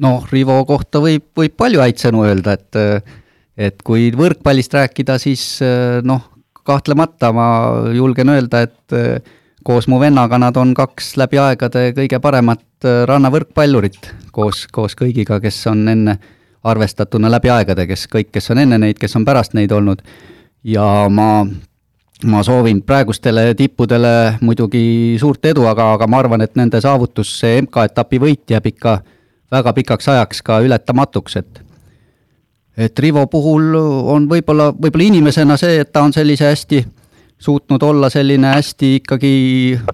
Noh, Rivo kohta võib, võib palju häid sõnu öelda, et et kui võrkpallist rääkida, siis noh, kahtlemata ma julgen öelda, et koos mu vennaga nad on kaks läbi aegade kõige paremat äh, rannavõrkpallurit koos, koos kõigiga, kes on enne arvestatuna läbi aegade, kes kõik, kes on enne neid, kes on pärast neid olnud. ja ma, ma soovin praegustele tippudele muidugi suurt edu, aga, aga ma arvan, et nende saavutus, see MK-etapi võit jääb ikka väga pikaks ajaks ka ületamatuks, et et Rivo puhul on võib-olla, võib-olla inimesena see, et ta on sellise hästi suutnud olla selline hästi ikkagi,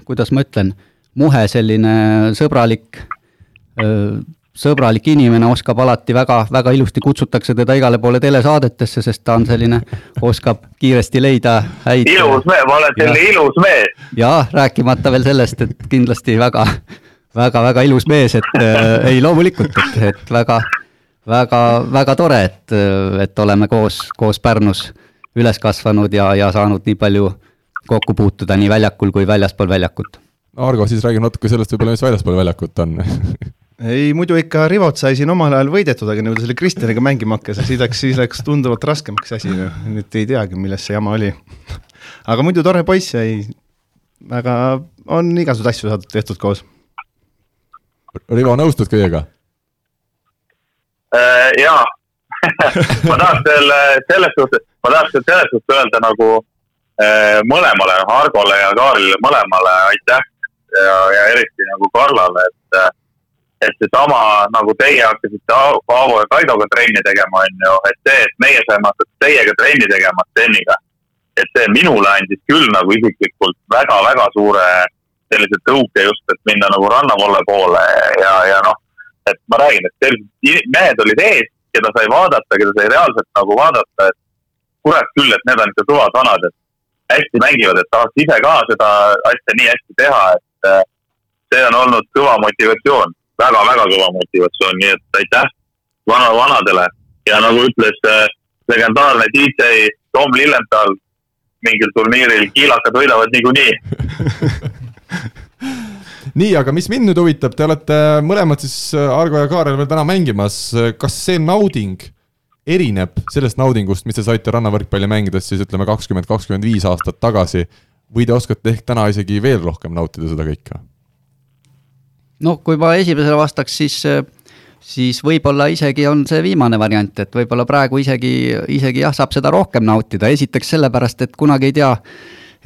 kuidas ma ütlen, muhe, selline sõbralik, sõbralik inimene, oskab alati väga, väga ilusti, kutsutakse teda igale poole telesaadetesse, sest ta on selline, oskab kiiresti leida häid. ilus mees, ma olen selline ilus mees. jah, rääkimata veel sellest, et kindlasti väga, väga, väga ilus mees, et äh, ei, loomulikult, et, et väga, väga, väga tore, et, et oleme koos, koos Pärnus üles kasvanud ja, ja saanud nii palju kokku puutuda nii väljakul kui väljaspool väljakut. Argo, siis räägi natuke sellest võib-olla, mis väljaspool väljakut on [laughs] ei, muidu ikka Rivot sai siin omal ajal võidetud, aga nüüd selle Kristjaniga mängima hakkas siis läks, siis läks tunduvalt raskemaks asi, nüüd ei teagi, milles see jama oli. [laughs] aga muidu tore poiss ja ei, väga, on igasuguseid asju saadud tehtud koos. Rivo, nõustud kõigega äh,? jaa [laughs] ma tahaks veel selles suhtes, ma tahaks veel selles suhtes öelda nagu äh, mõlemale, Argole ja Kaarile mõlemale aitäh ja, ja eriti nagu Karlale, et äh, et seesama, nagu teie hakkasite Aavo ja Kaidoga trenni tegema, on ju, et see, et meie saime hakata teiega trenni tegema Steniga, et see minule andis küll nagu isiklikult väga-väga suure sellise tõuke just, et minna nagu rannavolle poole ja, ja noh, et ma räägin, et sellised mehed olid ees, keda sai vaadata, keda sai reaalselt nagu vaadata, et kurat küll, et need on ikka kõvad vanad, et hästi mängivad, et tahaks ise ka seda asja nii hästi teha, et äh, see on olnud kõva motivatsioon väga,, väga-väga kõva motivatsioon, nii et aitäh vana, vanadele. Ja nagu ütles äh, legendaarne DJ Tom Lillenthal mingil turniiril, kiilakad võidavad niikuinii [laughs] nii, aga mis mind nüüd huvitab, te olete mõlemad siis, äh, Argo ja Kaarel veel täna mängimas, kas see nauding erineb sellest naudingust, mis te saite rannavõrkpalli mängides siis ütleme kakskümmend, kakskümmend viis aastat tagasi? Või te oskate ehk täna isegi veel rohkem nautida seda kõike? no kui ma esimesele vastaks, siis siis võib-olla isegi on see viimane variant, et võib-olla praegu isegi, isegi jah, saab seda rohkem nautida, esiteks sellepärast, et kunagi ei tea,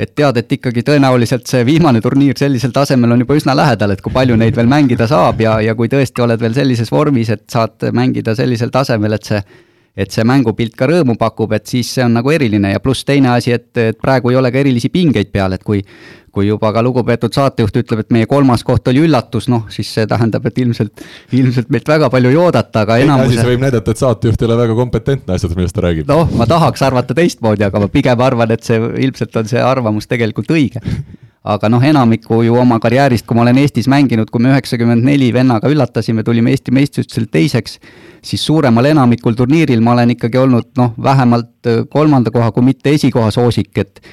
et tead, et ikkagi tõenäoliselt see viimane turniir sellisel tasemel on juba üsna lähedal, et kui palju neid veel mängida saab ja, ja kui tõesti oled veel sellises vormis, et saad mängida sellisel tasemel, et see et see mängupilt ka rõõmu pakub, et siis see on nagu eriline ja pluss teine asi, et, et praegu ei ole ka erilisi pingeid peal, et kui kui juba ka lugupeetud saatejuht ütleb, et meie kolmas koht oli üllatus, noh siis see tähendab, et ilmselt, ilmselt meilt väga palju ei oodata, aga enamuse. siis võib näidata, et saatejuht ei ole väga kompetentne asjades, millest ta räägib. noh, ma tahaks arvata teistmoodi, aga ma pigem arvan, et see ilmselt on see arvamus tegelikult õige aga noh, enamiku ju oma karjäärist, kui ma olen Eestis mänginud, kui me üheksakümmend neli vennaga üllatasime, tulime Eesti meistrivõistlustel teiseks, siis suuremal enamikul turniiril ma olen ikkagi olnud noh, vähemalt kolmanda koha, kui mitte esikoha soosik, et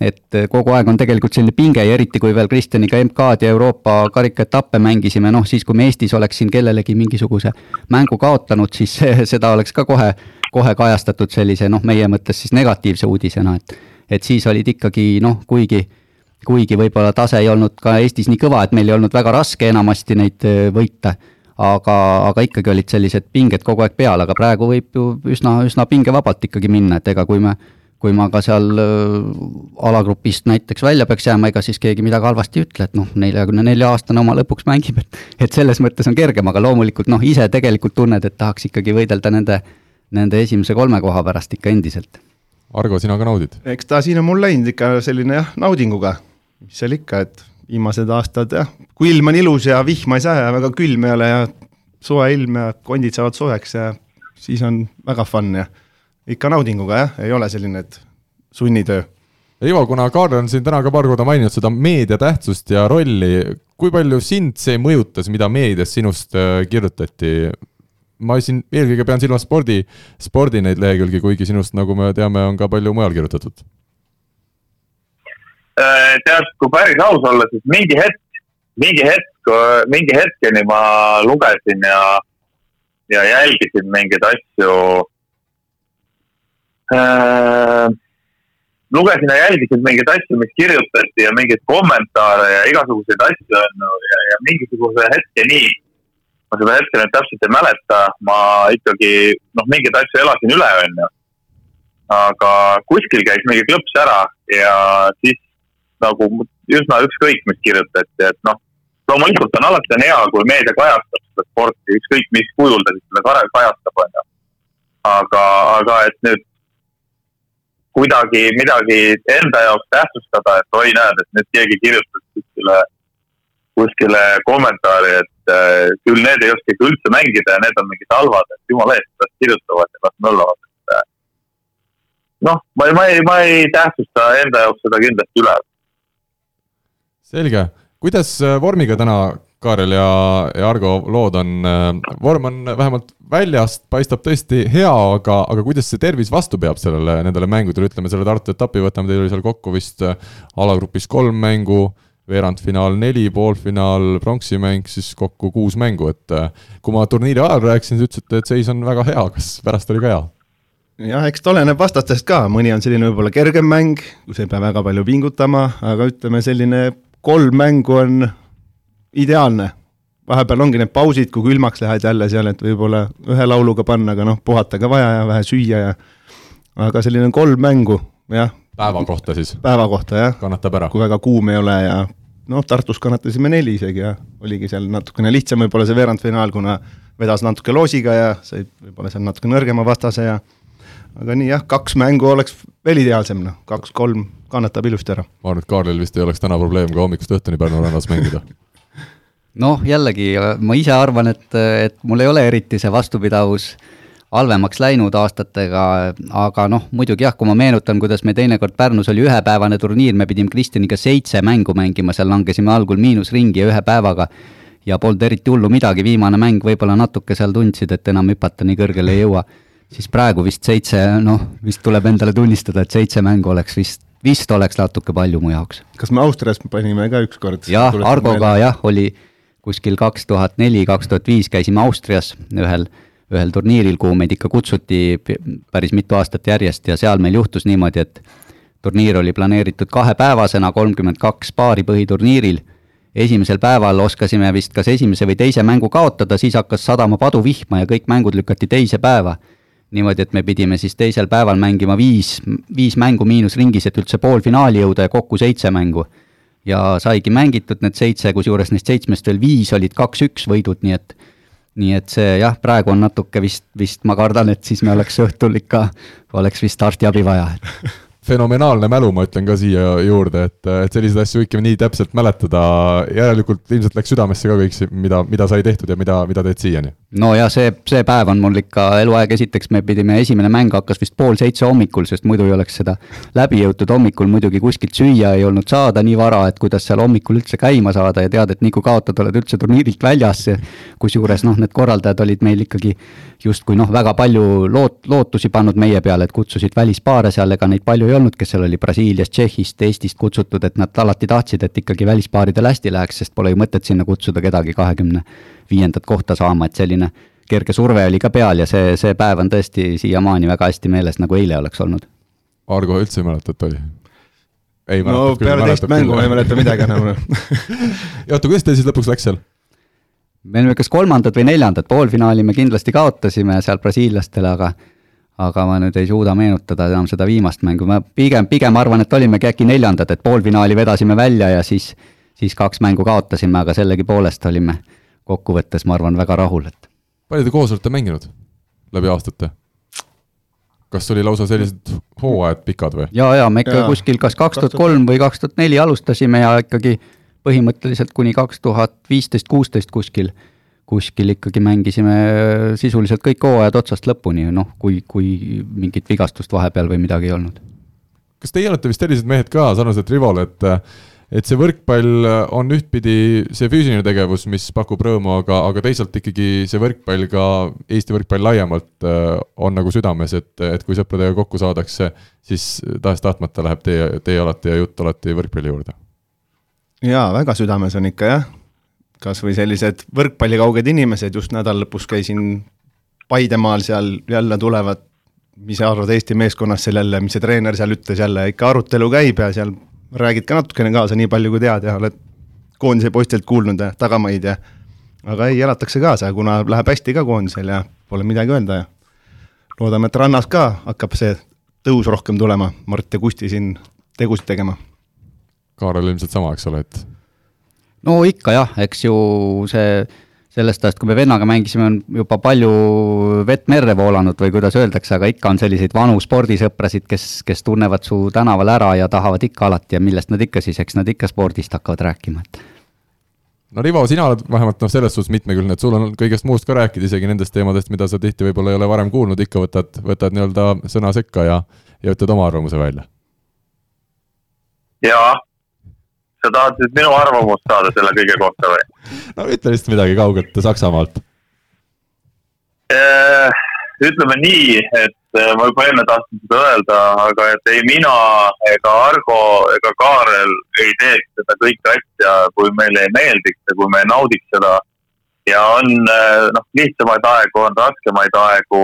et eh, kogu aeg on tegelikult selline pinge ja eriti, kui veel Kristjaniga MK-d ja Euroopa karikaetappe mängisime, noh siis, kui me Eestis oleks siin kellelegi mingisuguse mängu kaotanud, siis seda oleks ka kohe, kohe kajastatud sellise noh, meie mõttes siis negatiivse uudisena, et et siis olid ikkagi noh, kuigi kuigi võib-olla tase ei olnud ka Eestis nii kõva, et meil ei olnud väga raske enamasti neid eh, võita, aga, aga ikkagi olid sellised pinged kogu aeg peal, aga praegu võib ju üsna, üsna pingevabalt ikkagi minna, et ega kui me kui ma ka seal äh, alagrupist näiteks välja peaks jääma, ega siis keegi midagi halvasti ei ütle, et noh, neljakümne nelja aastane oma lõpuks mängib, et et selles mõttes on kergem, aga loomulikult noh, ise tegelikult tunned, et tahaks ikkagi võidelda nende, nende esimese kolme koha pärast ikka endiselt. Argo, sina ka naudid? eks ta siin on mul läinud ikka selline jah, naudinguga, mis seal ikka, et viimased aastad jah, kui ilm on ilus ja vihma ei saa ja väga külm ei ole ja soe ilm ja kondid saavad soojaks ja siis on väga fun ja ikka naudinguga jah, ei ole selline, et sunnitöö. Ivo, kuna Kaarel on siin täna ka paar korda maininud seda meedia tähtsust ja rolli, kui palju sind see mõjutas, mida meedias sinust äh, kirjutati? ma siin eelkõige pean silmas spordi, spordi neid lehekülgi, kuigi sinust, nagu me teame, on ka palju mujal kirjutatud. Äh, tead, kui päris aus olla, siis mingi hetk, mingi hetk, mingi hetkeni ma lugesin ja, ja jälgisin mingeid asju äh, lugesin ja jälgisin mingeid asju, mis kirjutati ja mingeid kommentaare ja igasuguseid asju ju ja, ja mingisuguse hetkeni, ma seda hetke nüüd täpselt ei mäleta, ma ikkagi noh, mingeid asju elasin üle, on ju. aga kuskil käis mingi klõps ära ja siis nagu üsna ükskõik, mis kirjutati, et noh, loomulikult on alati on hea, kui meedia kajastab seda sporti, ükskõik mis kujul ta siis seda kajastab, on ju. aga, aga et nüüd kuidagi midagi enda jaoks tähtsustada, et oi, näed, et nüüd keegi kirjutas kuskile, kuskile kommentaari, et äh, küll need ei oska ikka üldse mängida ja need on mingid halvad, et jumala eest, las kirjutavad ja las möllavad, et äh, noh, ma ei, ma ei, ma ei tähtsusta enda jaoks seda kindlasti üle. selge, kuidas äh, vormiga täna Kaarel ja, ja Argo lood on, äh, vorm on vähemalt väljast, paistab tõesti hea, aga, aga kuidas see tervis vastu peab sellele, nendele mängudele, ütleme selle Tartu etapi võtame, teil oli seal kokku vist äh, alagrupis kolm mängu, veerandfinaal neli, poolfinaal, pronksi mäng, siis kokku kuus mängu, et äh, kui ma turniiri ajal rääkisin, te ütlesite, et seis on väga hea, kas pärast oli ka hea? jah, eks ta oleneb vastastest ka, mõni on selline võib-olla kergem mäng, kus ei pea väga palju pingutama, aga ütleme, selline kolm mängu on ideaalne. vahepeal ongi need pausid, kui külmaks lähed jälle seal, et võib-olla ühe lauluga panna, aga noh, puhata ka vaja ja vähe süüa ja aga selline kolm mängu, jah. päeva kohta siis? päeva kohta, jah. kannatab ära? kui väga kuum ei ole ja noh, Tartus kannatasime neli isegi ja oligi seal natukene lihtsam võib-olla see veerandfinaal, kuna vedas natuke loosiga ja sai võib-olla seal natuke nõrgema vastase ja aga nii jah, kaks mängu oleks veel ideaalsem, noh, kaks-kolm kannatab ilusti ära. ma arvan, et Kaarlil vist ei oleks täna probleem ka hommikust õhtuni Pärnu rannas mängida [laughs] noh, jällegi ma ise arvan, et, et mul ei ole eriti see vastupidavus halvemaks läinud aastatega, aga noh, muidugi jah, kui ma meenutan, kuidas me teinekord Pärnus oli ühepäevane turniir, me pidime Kristjaniga seitse mängu mängima, seal langesime algul miinusringi ja ühe päevaga ja polnud eriti hullu midagi, viimane mäng võib-olla natuke seal tundsid, et enam hüpata nii kõrgele ei jõua. siis praegu vist seitse, noh, vist tuleb endale tunnistada, et seitse mängu oleks vist, vist oleks natuke palju mu jaoks. kas me Austrias panime ka ükskord? jah, Argoga jah, oli kuskil kaks tuhat neli, kaks tuhat viis käisime Austrias ühel, ühel turniiril, kuhu meid ikka kutsuti päris mitu aastat järjest ja seal meil juhtus niimoodi, et turniir oli planeeritud kahepäevasena, kolmkümmend kaks paari põhiturniiril. esimesel päeval oskasime vist kas esimese või teise mängu kaotada, siis hakkas sadama paduvihma ja kõik mängud lükati teise päeva. niimoodi, et me pidime siis teisel päeval mängima viis, viis mängu miinusringis, et üldse poolfinaali jõuda ja kokku seitse mängu ja saigi mängitud need seitse, kusjuures neist seitsmest veel viis olid kaks-üks võidud, nii et nii et see jah, praegu on natuke vist, vist ma kardan, et siis me oleks õhtul ikka, oleks vist arstiabi vaja fenomenaalne mälu, ma ütlen ka siia juurde, et, et selliseid asju võibki nii täpselt mäletada, järelikult ilmselt läks südamesse ka kõik see, mida, mida sai tehtud ja mida, mida teed siiani? no ja see, see päev on mul ikka eluaeg, esiteks me pidime, esimene mäng hakkas vist pool seitse hommikul, sest muidu ei oleks seda läbi jõutud, hommikul muidugi kuskilt süüa ei olnud saada nii vara, et kuidas seal hommikul üldse käima saada ja tead, et nii kui kaotad, oled üldse turniirilt väljas, kusjuures noh, need korraldajad olid meil ikkagi justkui noh, väga palju loot-, lootusi pannud meie peale, et kutsusid välispaare seal, ega neid palju ei olnud, kes seal oli Brasiiliast, Tšehhist, Eestist kutsutud, et nad alati tahtsid, et ikkagi välispaaridel hästi läheks, sest pole ju mõtet sinna kutsuda kedagi kahekümne viiendat kohta saama, et selline kerge surve oli ka peal ja see, see päev on tõesti siiamaani väga hästi meeles, nagu eile oleks olnud. Argo üldse ei mäleta, et oli? ei mäleta no, küll. peale teist mängu ma ei mäleta midagi enam ja oota, [laughs] kuidas teil siis lõpuks läks seal? me olime kas kolmandad või neljandad, poolfinaali me kindlasti kaotasime seal brasiillastele, aga aga ma nüüd ei suuda meenutada enam seda viimast mängu, ma pigem, pigem arvan, et olimegi äkki neljandad, et poolfinaali vedasime välja ja siis, siis kaks mängu kaotasime, aga sellegipoolest olime kokkuvõttes, ma arvan, väga rahul, et. palju te koos olete mänginud läbi aastate? kas oli lausa sellised hooajad pikad või? ja, ja me ikka ja. kuskil kas kaks tuhat kolm või kaks tuhat neli alustasime ja ikkagi põhimõtteliselt kuni kaks tuhat viisteist, kuusteist kuskil kuskil ikkagi mängisime sisuliselt kõik hooajad otsast lõpuni, noh, kui, kui mingit vigastust vahepeal või midagi ei olnud. kas teie olete vist sellised mehed ka, sarnaselt Rivole, et et see võrkpall on ühtpidi see füüsiline tegevus, mis pakub rõõmu, aga, aga teisalt ikkagi see võrkpall ka, Eesti võrkpall laiemalt on nagu südames, et, et kui sõpradega kokku saadakse, siis tahes-tahtmata läheb teie, teie alati ja jutt alati võrkpalli juurde. jaa, väga südames on ikka jah kas või sellised võrkpallikauged inimesed, just nädala lõpus käisin Paidemaal seal, jälle tulevad, mis sa arvad Eesti meeskonnast seal jälle, mis see treener seal ütles jälle, ikka arutelu käib ja seal räägid ka natukene kaasa, nii palju kui tead ja oled koondise poistelt kuulnud ja tagamaid ja aga ei, elatakse kaasa, kuna läheb hästi ka koondisel ja pole midagi öelda ja loodame, et rannas ka hakkab see tõus rohkem tulema, Mart ja Kusti siin tegusid tegema. Kaarel ilmselt sama, eks ole, et no ikka jah, eks ju see sellest ajast, kui me vennaga mängisime, on juba palju vett merre voolanud või kuidas öeldakse, aga ikka on selliseid vanu spordisõprasid, kes, kes tunnevad su tänaval ära ja tahavad ikka alati ja millest nad ikka siis, eks nad ikka spordist hakkavad rääkima, et no Rivo, sina oled vähemalt noh, selles suhtes mitmekülgne, et sul on kõigest muust ka rääkida, isegi nendest teemadest, mida sa tihti võib-olla ei ole varem kuulnud, ikka võtad, võtad nii-öelda sõna sekka ja, ja ütled oma arvamuse välja. jaa, sa tahad siis minu arvamust saada selle kõige kohta või? no ütle lihtsalt midagi kaugelt Saksamaalt. Eh, ütleme nii, et eh, ma juba enne tahtsin seda öelda, aga et ei mina ega Argo ega Kaarel ei teeks seda kõike asja, kui meile ei meeldiks ja kui me ei naudiks seda. ja on eh, noh, lihtsamaid aegu, on raskemaid aegu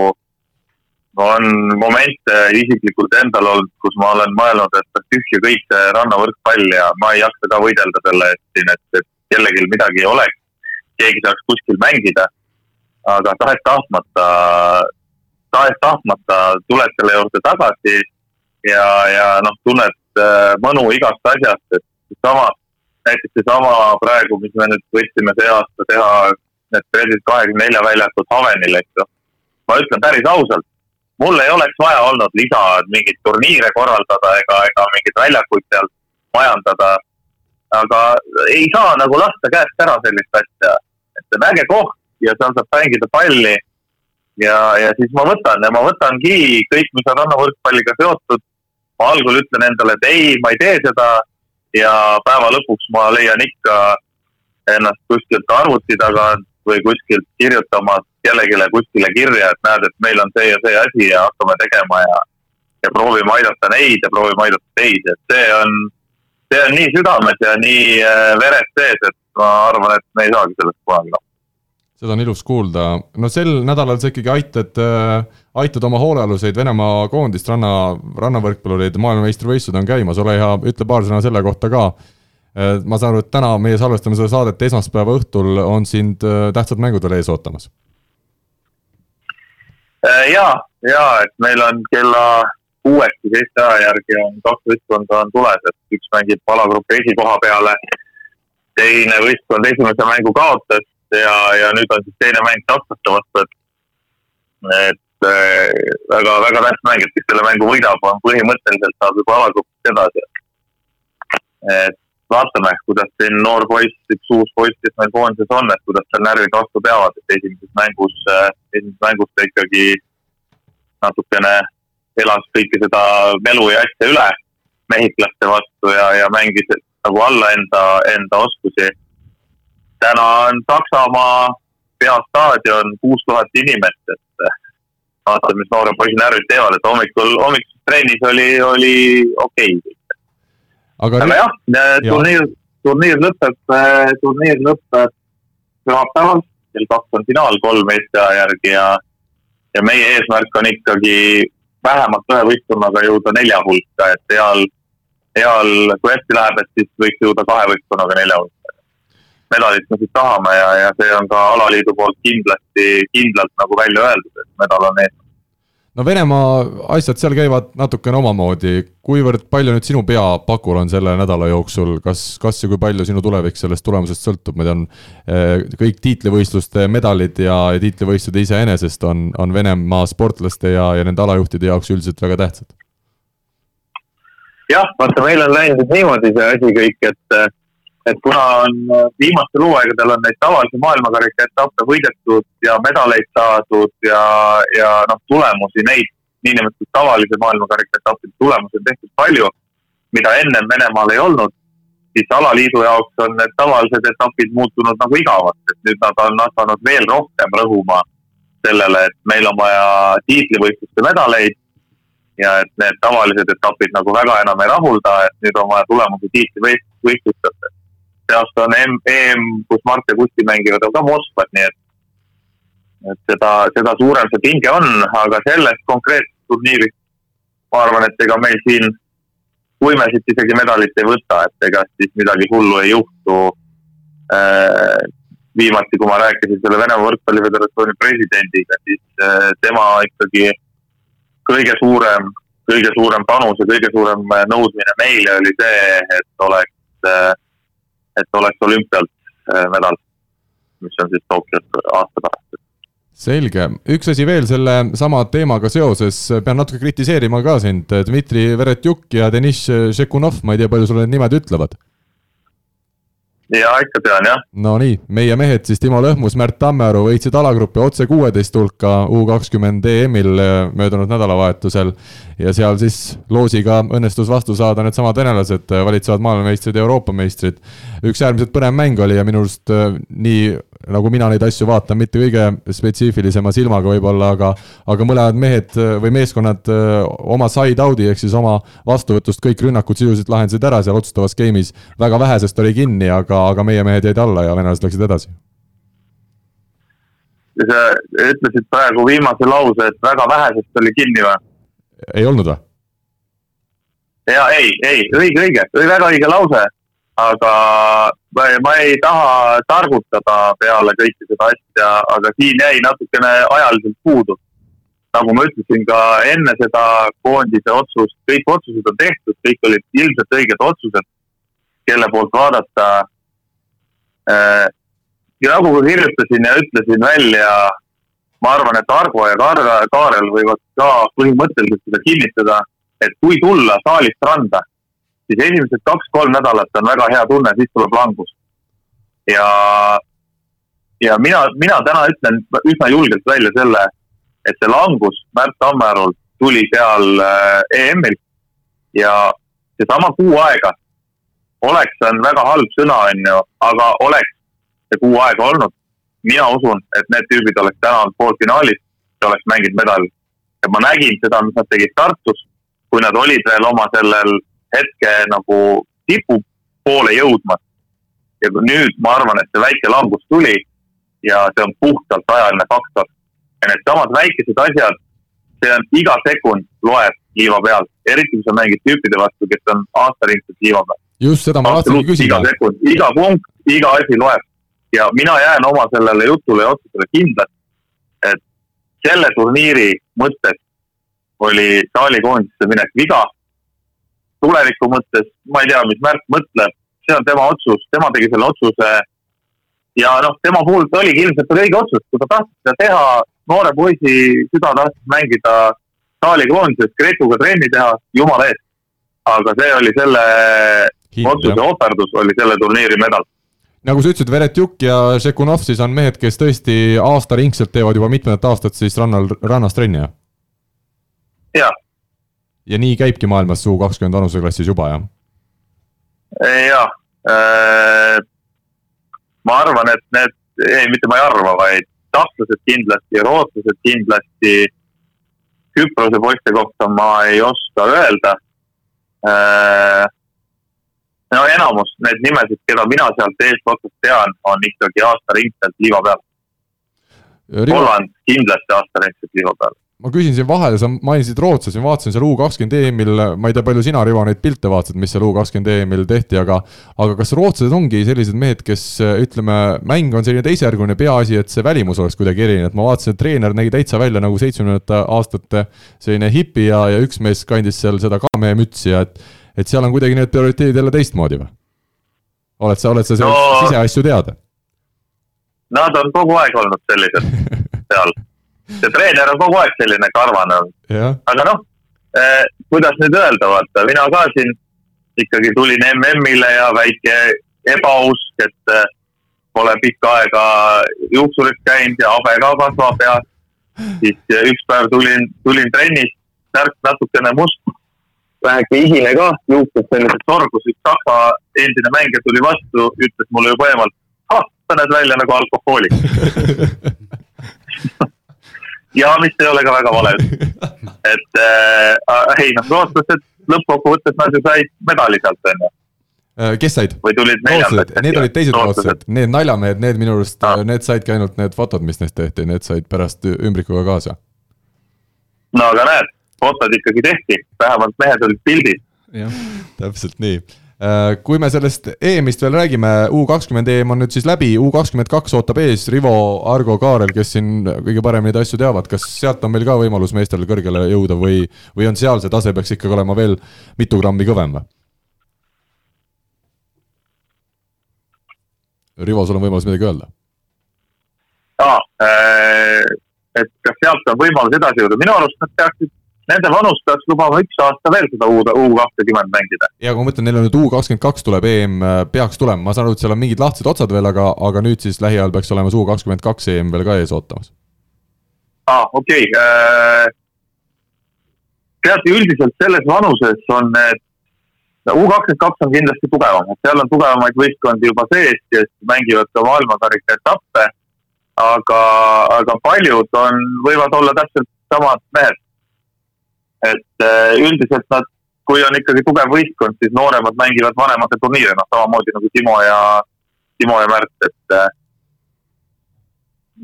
on momente isiklikult endal olnud, kus ma olen mõelnud, et tühja kõik see rannavõrkpall ja ma ei jaksa ka võidelda selle eest siin, et, et kellelgi midagi ei oleks. keegi saaks kuskil mängida. aga tahes-tahtmata, tahes-tahtmata tuled selle juurde tagasi ja, ja noh, tunned äh, mõnu igast asjast, et seesama, näiteks seesama praegu, mis me nüüd võtsime see aasta teha, need president kahekümne nelja väljakud Havenil, eks ju. ma ütlen päris ausalt mul ei oleks vaja olnud lisa mingeid turniire korraldada ega, ega mingeid väljakuid seal majandada. aga ei saa nagu lasta käest ära sellist asja. et see on äge koht ja seal saab mängida palli. ja, ja siis ma võtan ja ma võtangi kõik, mis on rannavõrkpalliga seotud. ma algul ütlen endale, et ei, ma ei tee seda ja päeva lõpuks ma leian ikka ennast kuskilt arvuti tagant või kuskilt kirjutamas kellelegi kuskile kirja, et näed, et meil on see ja see asi ja hakkame tegema ja, ja proovime aidata neid ja proovime aidata teisi, et see on see on nii südames ja nii äh, veres sees, et ma arvan, et me ei saagi sellest kunagi lahti. Seda on ilus kuulda, no sel nädalal sa ikkagi aitad äh,, aitad oma hoolealuseid Venemaa koondist, ranna, rannavõrkpallureid, maailmameistrivõistlused on käimas, ole hea, ütle paar sõna selle kohta ka. Äh,. ma saan aru, et täna meie salvestame seda saadet esmaspäeva õhtul, on sind äh, tähtsad mängud veel ees ootamas? Ja, ja et meil on kella uuesti Eesti aja järgi on kaks võistkonda on tules, et üks mängib alagrupi esikoha peale, teine võistkond esimese mängu kaotas ja, ja nüüd on siis teine mäng sakslaste vastu, et et äh, väga, väga tähtis mäng, et kes selle mängu võidab, on põhimõtteliselt saab juba alagrupist edasi. et vaatame, kuidas siin noor poiss, üks uus poiss, kes meil koondises on, et kuidas tal närvid vastu peavad, et esimeses mängus, äh, esimeses mängus ta ikkagi natukene elas kõike seda melu ja asja üle mehhiklaste vastu ja, ja mängis nagu alla enda, enda oskusi. täna on Saksamaa peastaadion kuus tuhat inimest, et vaatame, mis noore poisi närvid teevad, et hommikul, hommikuses trennis oli, oli okei okay.. Aga, aga jah ja., turniir, turniir lõpeb, turniir lõpeb pühapäeval, kell kaks on finaal kolm Eesti aja järgi ja, ja meie eesmärk on ikkagi vähemalt ühe võistkonnaga jõuda nelja hulka, et heal, heal, kui hästi läheb, et siis võiks jõuda kahe võistkonnaga nelja hulka. medalit me siis tahame ja, ja see on ka alaliidu poolt kindlasti, kindlalt nagu välja öeldud, et medal on eesmärk no Venemaa asjad seal käivad natukene omamoodi, kuivõrd palju nüüd sinu pea pakul on selle nädala jooksul, kas, kas ja kui palju sinu tulevik sellest tulemusest sõltub, ma tean, eh, kõik tiitlivõistluste medalid ja, ja tiitlivõistlused iseenesest on, on Venemaa sportlaste ja, ja nende alajuhtide jaoks üldiselt väga tähtsad. jah, vaata, meil on läinud niimoodi see asi kõik, et et kuna on äh, viimastel hooaegadel on neid tavalisi maailmakarika etappe võidetud ja medaleid saadud ja, ja noh, tulemusi, neid niinimetatud tavalise maailmakarika etappide tulemusi on tehtud palju, mida ennem Venemaal ei olnud, siis alaliidu jaoks on need tavalised etapid muutunud nagu igavaks, et nüüd nad on hakanud veel rohkem rõhuma sellele, et meil on vaja tiitlivõistluste medaleid ja et need tavalised etapid nagu väga enam ei rahulda, et nüüd on vaja tulemusi tiitlivõistlustesse see aasta on EM, EM, kus Mart ja Kusti mängivad, on ka Moskvas, nii et et seda, seda suurem see pinge on, aga sellest konkreetsest turniirist ma arvan, et ega meil siin, kui me siit isegi medalit ei võta, et ega siis midagi hullu ei juhtu äh,. viimati, kui ma rääkisin selle Venemaa Võrkpalliföderatsiooni presidendiga, siis äh, tema ikkagi kõige suurem, kõige suurem panus ja kõige suurem nõudmine meile oli see, et oleks äh, et oleks olümpialt äh, medal, mis on siis Tokyos aasta pärast. selge, üks asi veel selle sama teemaga seoses, pean natuke kritiseerima ka sind, Dmitri Veretjuk ja Deniss Šekunov, ma ei tea, palju sulle need nimed ütlevad ja ikka tean jah. Nonii, meie mehed siis Timo Lõhmus, Märt Tammearu võitsid alagrupi otse kuueteist hulka U kakskümmend EM-il äh, möödunud nädalavahetusel. ja seal siis loosiga õnnestus vastu saada needsamad venelased, äh, valitsevad maailmameistrid ja Euroopa meistrid. Üks äärmiselt põnev mäng oli ja minu arust äh, nii nagu mina neid asju vaatan, mitte kõige spetsiifilisema silmaga võib-olla, aga aga mõlemad mehed või meeskonnad oma side out'i ehk siis oma vastuvõtust kõik rünnakud sisuliselt lahendasid ära seal otsustavas game'is. väga vähesest oli kinni, aga, aga meie mehed jäid alla ja venelased läksid edasi. sa ütlesid praegu viimase lause, et väga vähesest oli kinni või? ei olnud või? ja ei, ei, õige, õige, väga õige lause aga ma, ma ei taha targutada peale kõike seda asja, aga siin jäi natukene ajaliselt puudu. nagu ma ütlesin ka enne seda koondise otsust, kõik otsused on tehtud, kõik olid ilmselt õiged otsused, kelle poolt vaadata äh,. ja nagu ma kirjutasin ja ütlesin välja, ma arvan, et Argo ja Kaarel võivad ka põhimõtteliselt seda kinnitada, et kui tulla saalist randa siis esimesed kaks-kolm nädalat on väga hea tunne, siis tuleb langus. ja, ja mina, mina täna ütlen üsna julgelt välja selle, et see langus Märt Tammerul tuli seal äh, EM-il ja seesama kuu aega, oleks, on väga halb sõna, on ju, aga oleks see kuu aega olnud, mina usun, et need tüübid oleks täna olnud poolfinaalis ja oleks mänginud medali. ja ma nägin seda, mis nad tegid Tartus, kui nad olid veel oma sellel hetke nagu tipu poole jõudmas. ja nüüd ma arvan, et see väike langus tuli ja see on puhtalt ajaline faktor. ja needsamad väikesed asjad, see on iga sekund loeb liiva peal, eriti kui sa mängid tüüpide vastu, kes on aastaringselt liiva peal. just seda ma tahtsingi küsida. iga sekund, iga punkt, iga asi loeb ja mina jään oma sellele jutule ja otsusele kindlaks, et selle turniiri mõttes oli saalikoondisse minek viga. Tuleviku mõttes, ma ei tea, mis Märt mõtleb, see on tema otsus, tema tegi selle otsuse. ja noh, tema puhul oligi ilmselt õige otsus, kui ta tahtis seda teha, noore poisi süda tahtis mängida saalikoondises, Grekuga trenni teha, jumala eest. aga see oli selle Hind, otsuse ohverdus, oli selle turniiri medal nagu sa ütlesid, Veretjuk ja Šekunov siis on mehed, kes tõesti aastaringselt teevad juba mitmendat aastat siis rannal, rannas trenni, jah? jah. Ja nii käibki maailmas U kakskümmend vanuseklassis juba, jah? jah äh,, ma arvan, et need, ei, mitte ma ei arva, vaid sakslased kindlasti, rootslased kindlasti, Küprose poiste kohta ma ei oska öelda äh, no enamus need nimesid, keda mina sealt eestotsast tean, on ikkagi aastaringselt liiva peal. Holland kindlasti aastaringselt liiva peal ma küsin siin vahele, sa mainisid rootslasi, ma vaatasin seal U kakskümmend EM-il, ma ei tea, palju sina, Rivo, neid pilte vaatasid, mis seal U kakskümmend EM-il tehti, aga aga kas rootslased ongi sellised mehed, kes ütleme, mäng on selline teisejärguline, peaasi, et see välimus oleks kuidagi erinev, et ma vaatasin, et treener nägi täitsa välja nagu seitsmekümnendate aastate selline hipi ja, ja üks mees kandis seal seda kamehe mütsi ja et et seal on kuidagi need prioriteedid jälle teistmoodi või? oled sa, oled sa no, siseasju teada? Nad on kogu aeg olnud sellised [laughs] seal. See treener on kogu aeg selline karvane olnud. aga noh eh,, kuidas nüüd öelda, vaata, mina ka siin ikkagi tulin MM-ile ja väike ebausk, et eh, pole pikka aega juuksuris käinud ja habe ka kasvab ja siis üks päev tulin, tulin trennist, särk natukene must väheke ihine ka, juuksed sellised sorgus, üks Saksa endine mängija tuli vastu, ütles mulle juba eemalt, ah, sa näed välja nagu alkohoolik [laughs] ja mis ei ole ka väga vale. [laughs] et äh, ei noh, rootslased lõppkokkuvõttes nad ju said medali sealt, on ju äh, kes said? neljandad? Need olid teised rootslased, need naljamehed, need minu arust ah., need saidki ainult need fotod, mis neist tehti, need said pärast ümbrikuga kaasa. no aga näed, fotod ikkagi tehti, vähemalt mehed olid pildis. jah, täpselt nii kui me sellest EM-ist veel räägime, U kakskümmend EM on nüüd siis läbi, U kakskümmend kaks ootab ees Rivo, Argo, Kaarel, kes siin kõige paremini neid asju teavad, kas sealt on meil ka võimalus meestel kõrgele jõuda või, või on seal see tase peaks ikkagi olema veel mitu grammi kõvem või? Rivo, sul on võimalus midagi öelda? aa, äh, et kas sealt on võimalus edasi jõuda, minu arust nad peaksid nende vanus peaks lubama üks aasta veel seda U, U kahtekümmend mängida. ja kui ma mõtlen, neil on nüüd U kakskümmend kaks tuleb EM, äh, peaks tulema, ma saan aru, et seal on mingid lahtised otsad veel, aga, aga nüüd siis lähiajal peaks olema see U kakskümmend kaks EM veel ka ees ootamas. aa ah,, okei okay. äh,. teate, üldiselt selles vanuses on need U kakskümmend kaks on kindlasti tugevam, et seal on tugevamaid võistkondi juba sees, kes mängivad ka maailmakarika etappe. aga, aga paljud on, võivad olla täpselt samad mehed et äh, üldiselt nad, kui on ikkagi tugev võistkond, siis nooremad mängivad vanemate turniire, noh samamoodi nagu Timo ja, Timo ja Märt, et äh,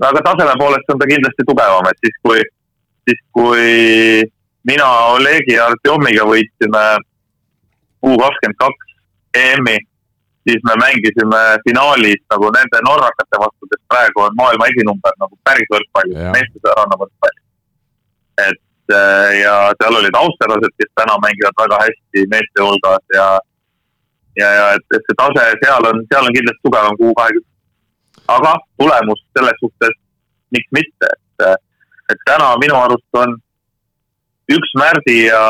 aga taseme poolest on ta kindlasti tugevam, et siis kui, siis kui mina Olegi ja Artjomiga võitsime U kakskümmend kaks EM-i, siis me mängisime finaalis nagu nende norrakate vastu, kes praegu on maailma esinumber nagu päris võrkpallis, meeste rannavõrkpallis. et Äh, ja seal olid austerlased, kes täna mängivad väga hästi meeste hulgas ja ja, ja et, et see tase seal on, seal on kindlasti tugevam kui kahekümne. aga tulemus selles suhtes, miks mitte, et, et täna minu arust on üks Märdi ja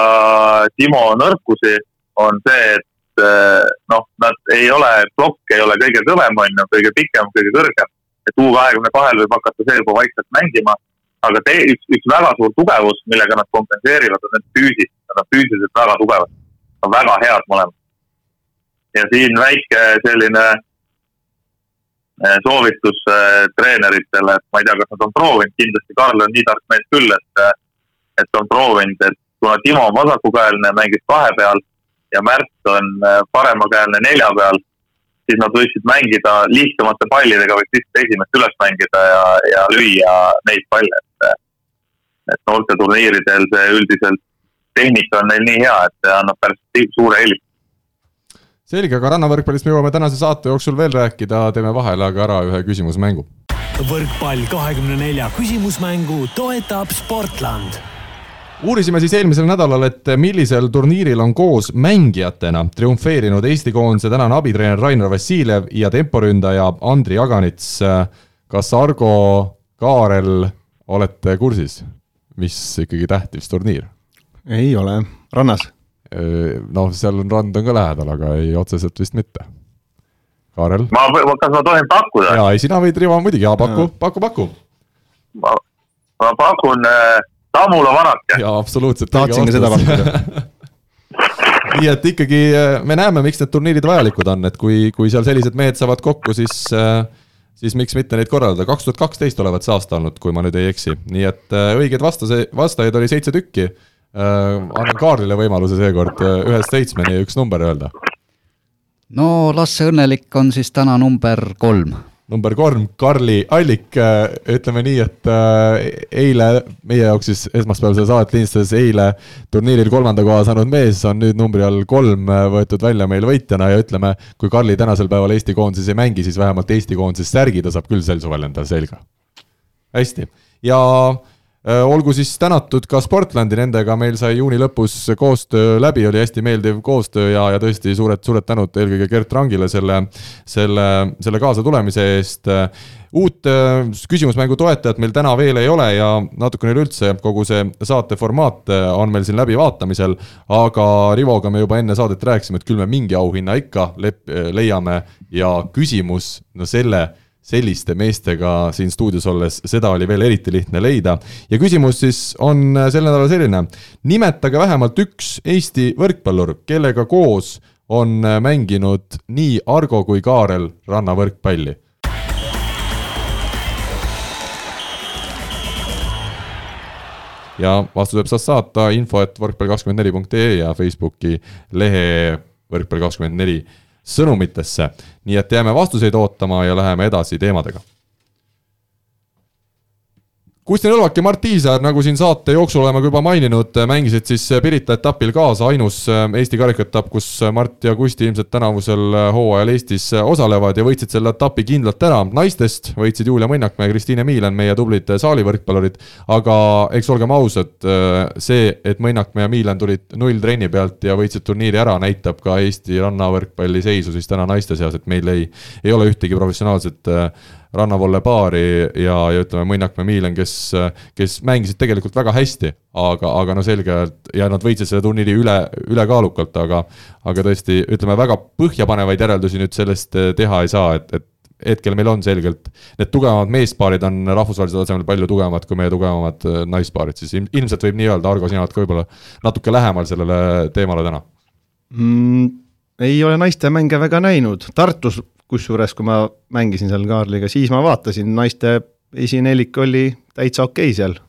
Timo nõrkusi on see, et et äh, noh, nad ei ole, plokk ei ole kõige kõvem, on ju, kõige pikem, kõige kõrgem. et U kahekümne kahel võib hakata see juba vaikselt mängima. Aga te, üks, üks väga suur tugevus, millega nad kompenseerivad, on need füüsis, nad on füüsiliselt väga tugevad. on väga head mõlemad. ja siin väike selline Eh, soovitus eh, treeneritele, et ma ei tea, kas nad on proovinud, kindlasti Karl on nii tark mees küll, et, eh, et on proovinud, et kuna Timo on vasakukäeline, mängib kahe peal ja Märt on paremakäeline nelja peal, siis nad võiksid mängida lihtsamate pallidega, võiks lihtsalt esimest üles mängida ja, ja lüüa neid palle, et et noorteturniiridel see üldiselt tehnika on neil nii hea, et see annab päris suure eelise selge, aga rannavõrkpallist me jõuame tänase saate jooksul veel rääkida, teeme vahele aga ära ühe küsimusmängu. võrkpall kahekümne nelja küsimusmängu toetab Sportland uurisime siis eelmisel nädalal, et millisel turniiril on koos mängijatena triumfeerinud Eesti koondise tänane abitreener Rainer Vassiljev ja temporündaja Andri Aganits. kas Argo, Kaarel olete kursis, mis ikkagi tähtis turniir? ei ole, rannas noh, seal on rand on ka lähedal, aga ei otseselt vist mitte. Kaarel? ma, kas ma tohin pakkuda? jaa, ei sina võid, Rivo, muidugi, jaa, paku, paku, paku. ma, ma pakun äh, Tammula vanake. jaa, absoluutselt. tahtsingi seda pakkuda [laughs] nii et ikkagi me näeme, miks need turniirid vajalikud on, et kui, kui seal sellised mehed saavad kokku, siis siis miks mitte neid korraldada, kaks tuhat kaksteist olevat see aasta olnud, kui ma nüüd ei eksi, nii et õigeid vastase, vastajaid oli seitse tükki Äh, annan Kaarlile võimaluse seekord äh, ühest seitsmeni üks number öelda. no Lasse Õnnelik on siis täna number kolm. Number kolm, Karli Allik, äh, ütleme nii, et eile meie jaoks siis esmaspäevase saadet lindistades eile turniiril kolmanda koha saanud mees on nüüd numbri all kolm võetud välja meil võitjana ja ütleme, kui Karli tänasel päeval Eesti koondises ei mängi, siis vähemalt Eesti koondises särgi ta saab küll sel suvel endale selga. hästi, ja Äh, olgu siis tänatud ka Sportlandi, nendega meil sai juuni lõpus koostöö läbi, oli hästi meeldiv koostöö ja, ja tõesti suured, suured tänud eelkõige Gert Rangile selle, selle, selle kaasatulemise eest. uut äh, küsimusmängu toetajat meil täna veel ei ole ja natukene üleüldse kogu see saate formaat äh, on meil siin läbivaatamisel, aga Rivoga me juba enne saadet rääkisime, et küll me mingi auhinna ikka lep-, leiame ja küsimus, no selle selliste meestega siin stuudios olles, seda oli veel eriti lihtne leida. ja küsimus siis on sel nädalal selline. nimetage vähemalt üks Eesti võrkpallur, kellega koos on mänginud nii Argo kui Kaarel rannavõrkpalli. ja vastuse saab saata info, et võrkpall kakskümmend neli punkt ee ja Facebooki lehe võrkpall kakskümmend neli sõnumitesse. nii et jääme vastuseid ootama ja läheme edasi teemadega Kusti Nõlvak ja Mart Tiisaar, nagu siin saate jooksul oleme ka juba maininud, mängisid siis Pirita etapil kaasa, ainus äh, Eesti karikaetapp, kus Mart ja Kusti ilmselt tänavusel äh, hooajal Eestis äh, osalevad ja võitsid selle etapi kindlalt ära. naistest võitsid Julia Mõnnakmäe ja Kristiine Miilen, meie tublid saalivõrkpallurid, aga eks olgem ausad, see, et Mõnnakmäe ja Miilen tulid nulltrenni pealt ja võitsid turniiri ära, näitab ka Eesti rannavõrkpalli seisu siis täna naiste seas, et meil ei, ei ole ühtegi professionaalset rannavolle paari ja, ja ütleme, Mõnnakmäe Miilen, kes, kes mängisid tegelikult väga hästi, aga, aga no selgelt ja nad võitsid selle turniiri üle, ülekaalukalt, aga aga tõesti, ütleme väga põhjapanevaid järeldusi nüüd sellest eh, teha ei saa, et, et hetkel meil on selgelt, need tugevamad meespaarid on rahvusvahelisel tasemel palju tugevamad kui meie tugevamad eh, naispaarid, siis ilmselt võib nii öelda, Argo, sina oled ka võib-olla natuke lähemal sellele teemale täna mm,? ei ole naiste mänge väga näinud, Tartus kusjuures, kui ma mängisin seal Kaarliga, siis ma vaatasin, naiste esinelik oli täitsa okei okay seal.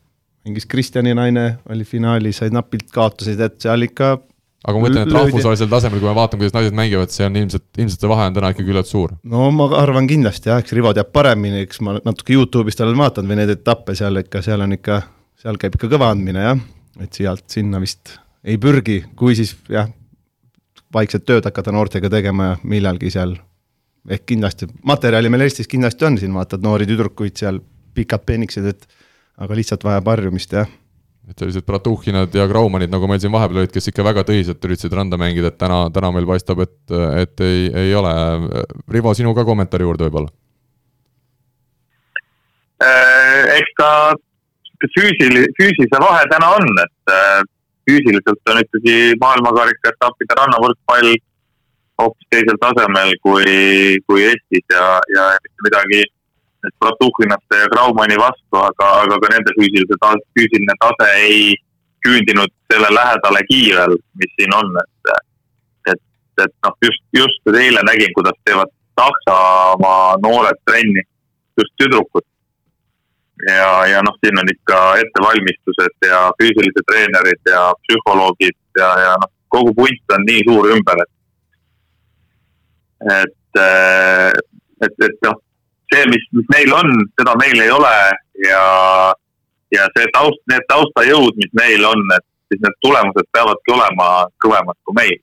mängis Kristjani naine, oli finaalis, said napilt kaotasid, et seal ikka aga ma mõtlen, et rahvusvahelisel tasemel, kui me vaatame, kuidas naised mängivad, see on ilmselt, ilmselt see vahe on täna ikkagi küllalt suur. no ma arvan kindlasti jah, eks Rivo teab paremini, eks ma natuke Youtube'ist olen vaadanud või neid etappe seal ikka, seal on ikka, seal käib ikka kõva andmine jah, et sealt sinna vist ei pürgi, kui siis jah, vaikselt tööd hakata noortega tegema ja millalgi seal ehk kindlasti, materjali meil Eestis kindlasti on, siin vaatad noori tüdrukuid seal, pikad peenikesed, et aga lihtsalt vajab harjumist, jah. et sellised Bratuhhinad ja Graumanid, nagu meil siin vahepeal olid, kes ikka väga tõsiselt üritasid randa mängida, et täna, täna meil paistab, et, et ei, ei ole. Rivo, sinu ka kommentaari juurde võib-olla? Äh, eks ta füüsil-, füüsilise vahe täna on, et äh, füüsiliselt on ikkagi maailmakarika etappide rannavõrkpall hoopis teisel tasemel kui, kui Eestis ja, ja mitte midagi Pratuhvinaste ja Graumani vastu, aga, aga ka nende füüsilise ta-, füüsiline tase ei küündinud selle lähedalegi veel, mis siin on, et, et, et noh, just, just eile nägin, kuidas teevad Saksamaa noored trenni, just tüdrukud. ja, ja noh, siin on ikka ettevalmistused ja füüsilised treenerid ja psühholoogid ja, ja noh, kogu punt on nii suur ümber, et, et, et, et noh see, mis, mis neil on, seda meil ei ole ja, ja see taust, need taustajõud, mis meil on, et siis need tulemused peavadki olema kõvemad kui meil.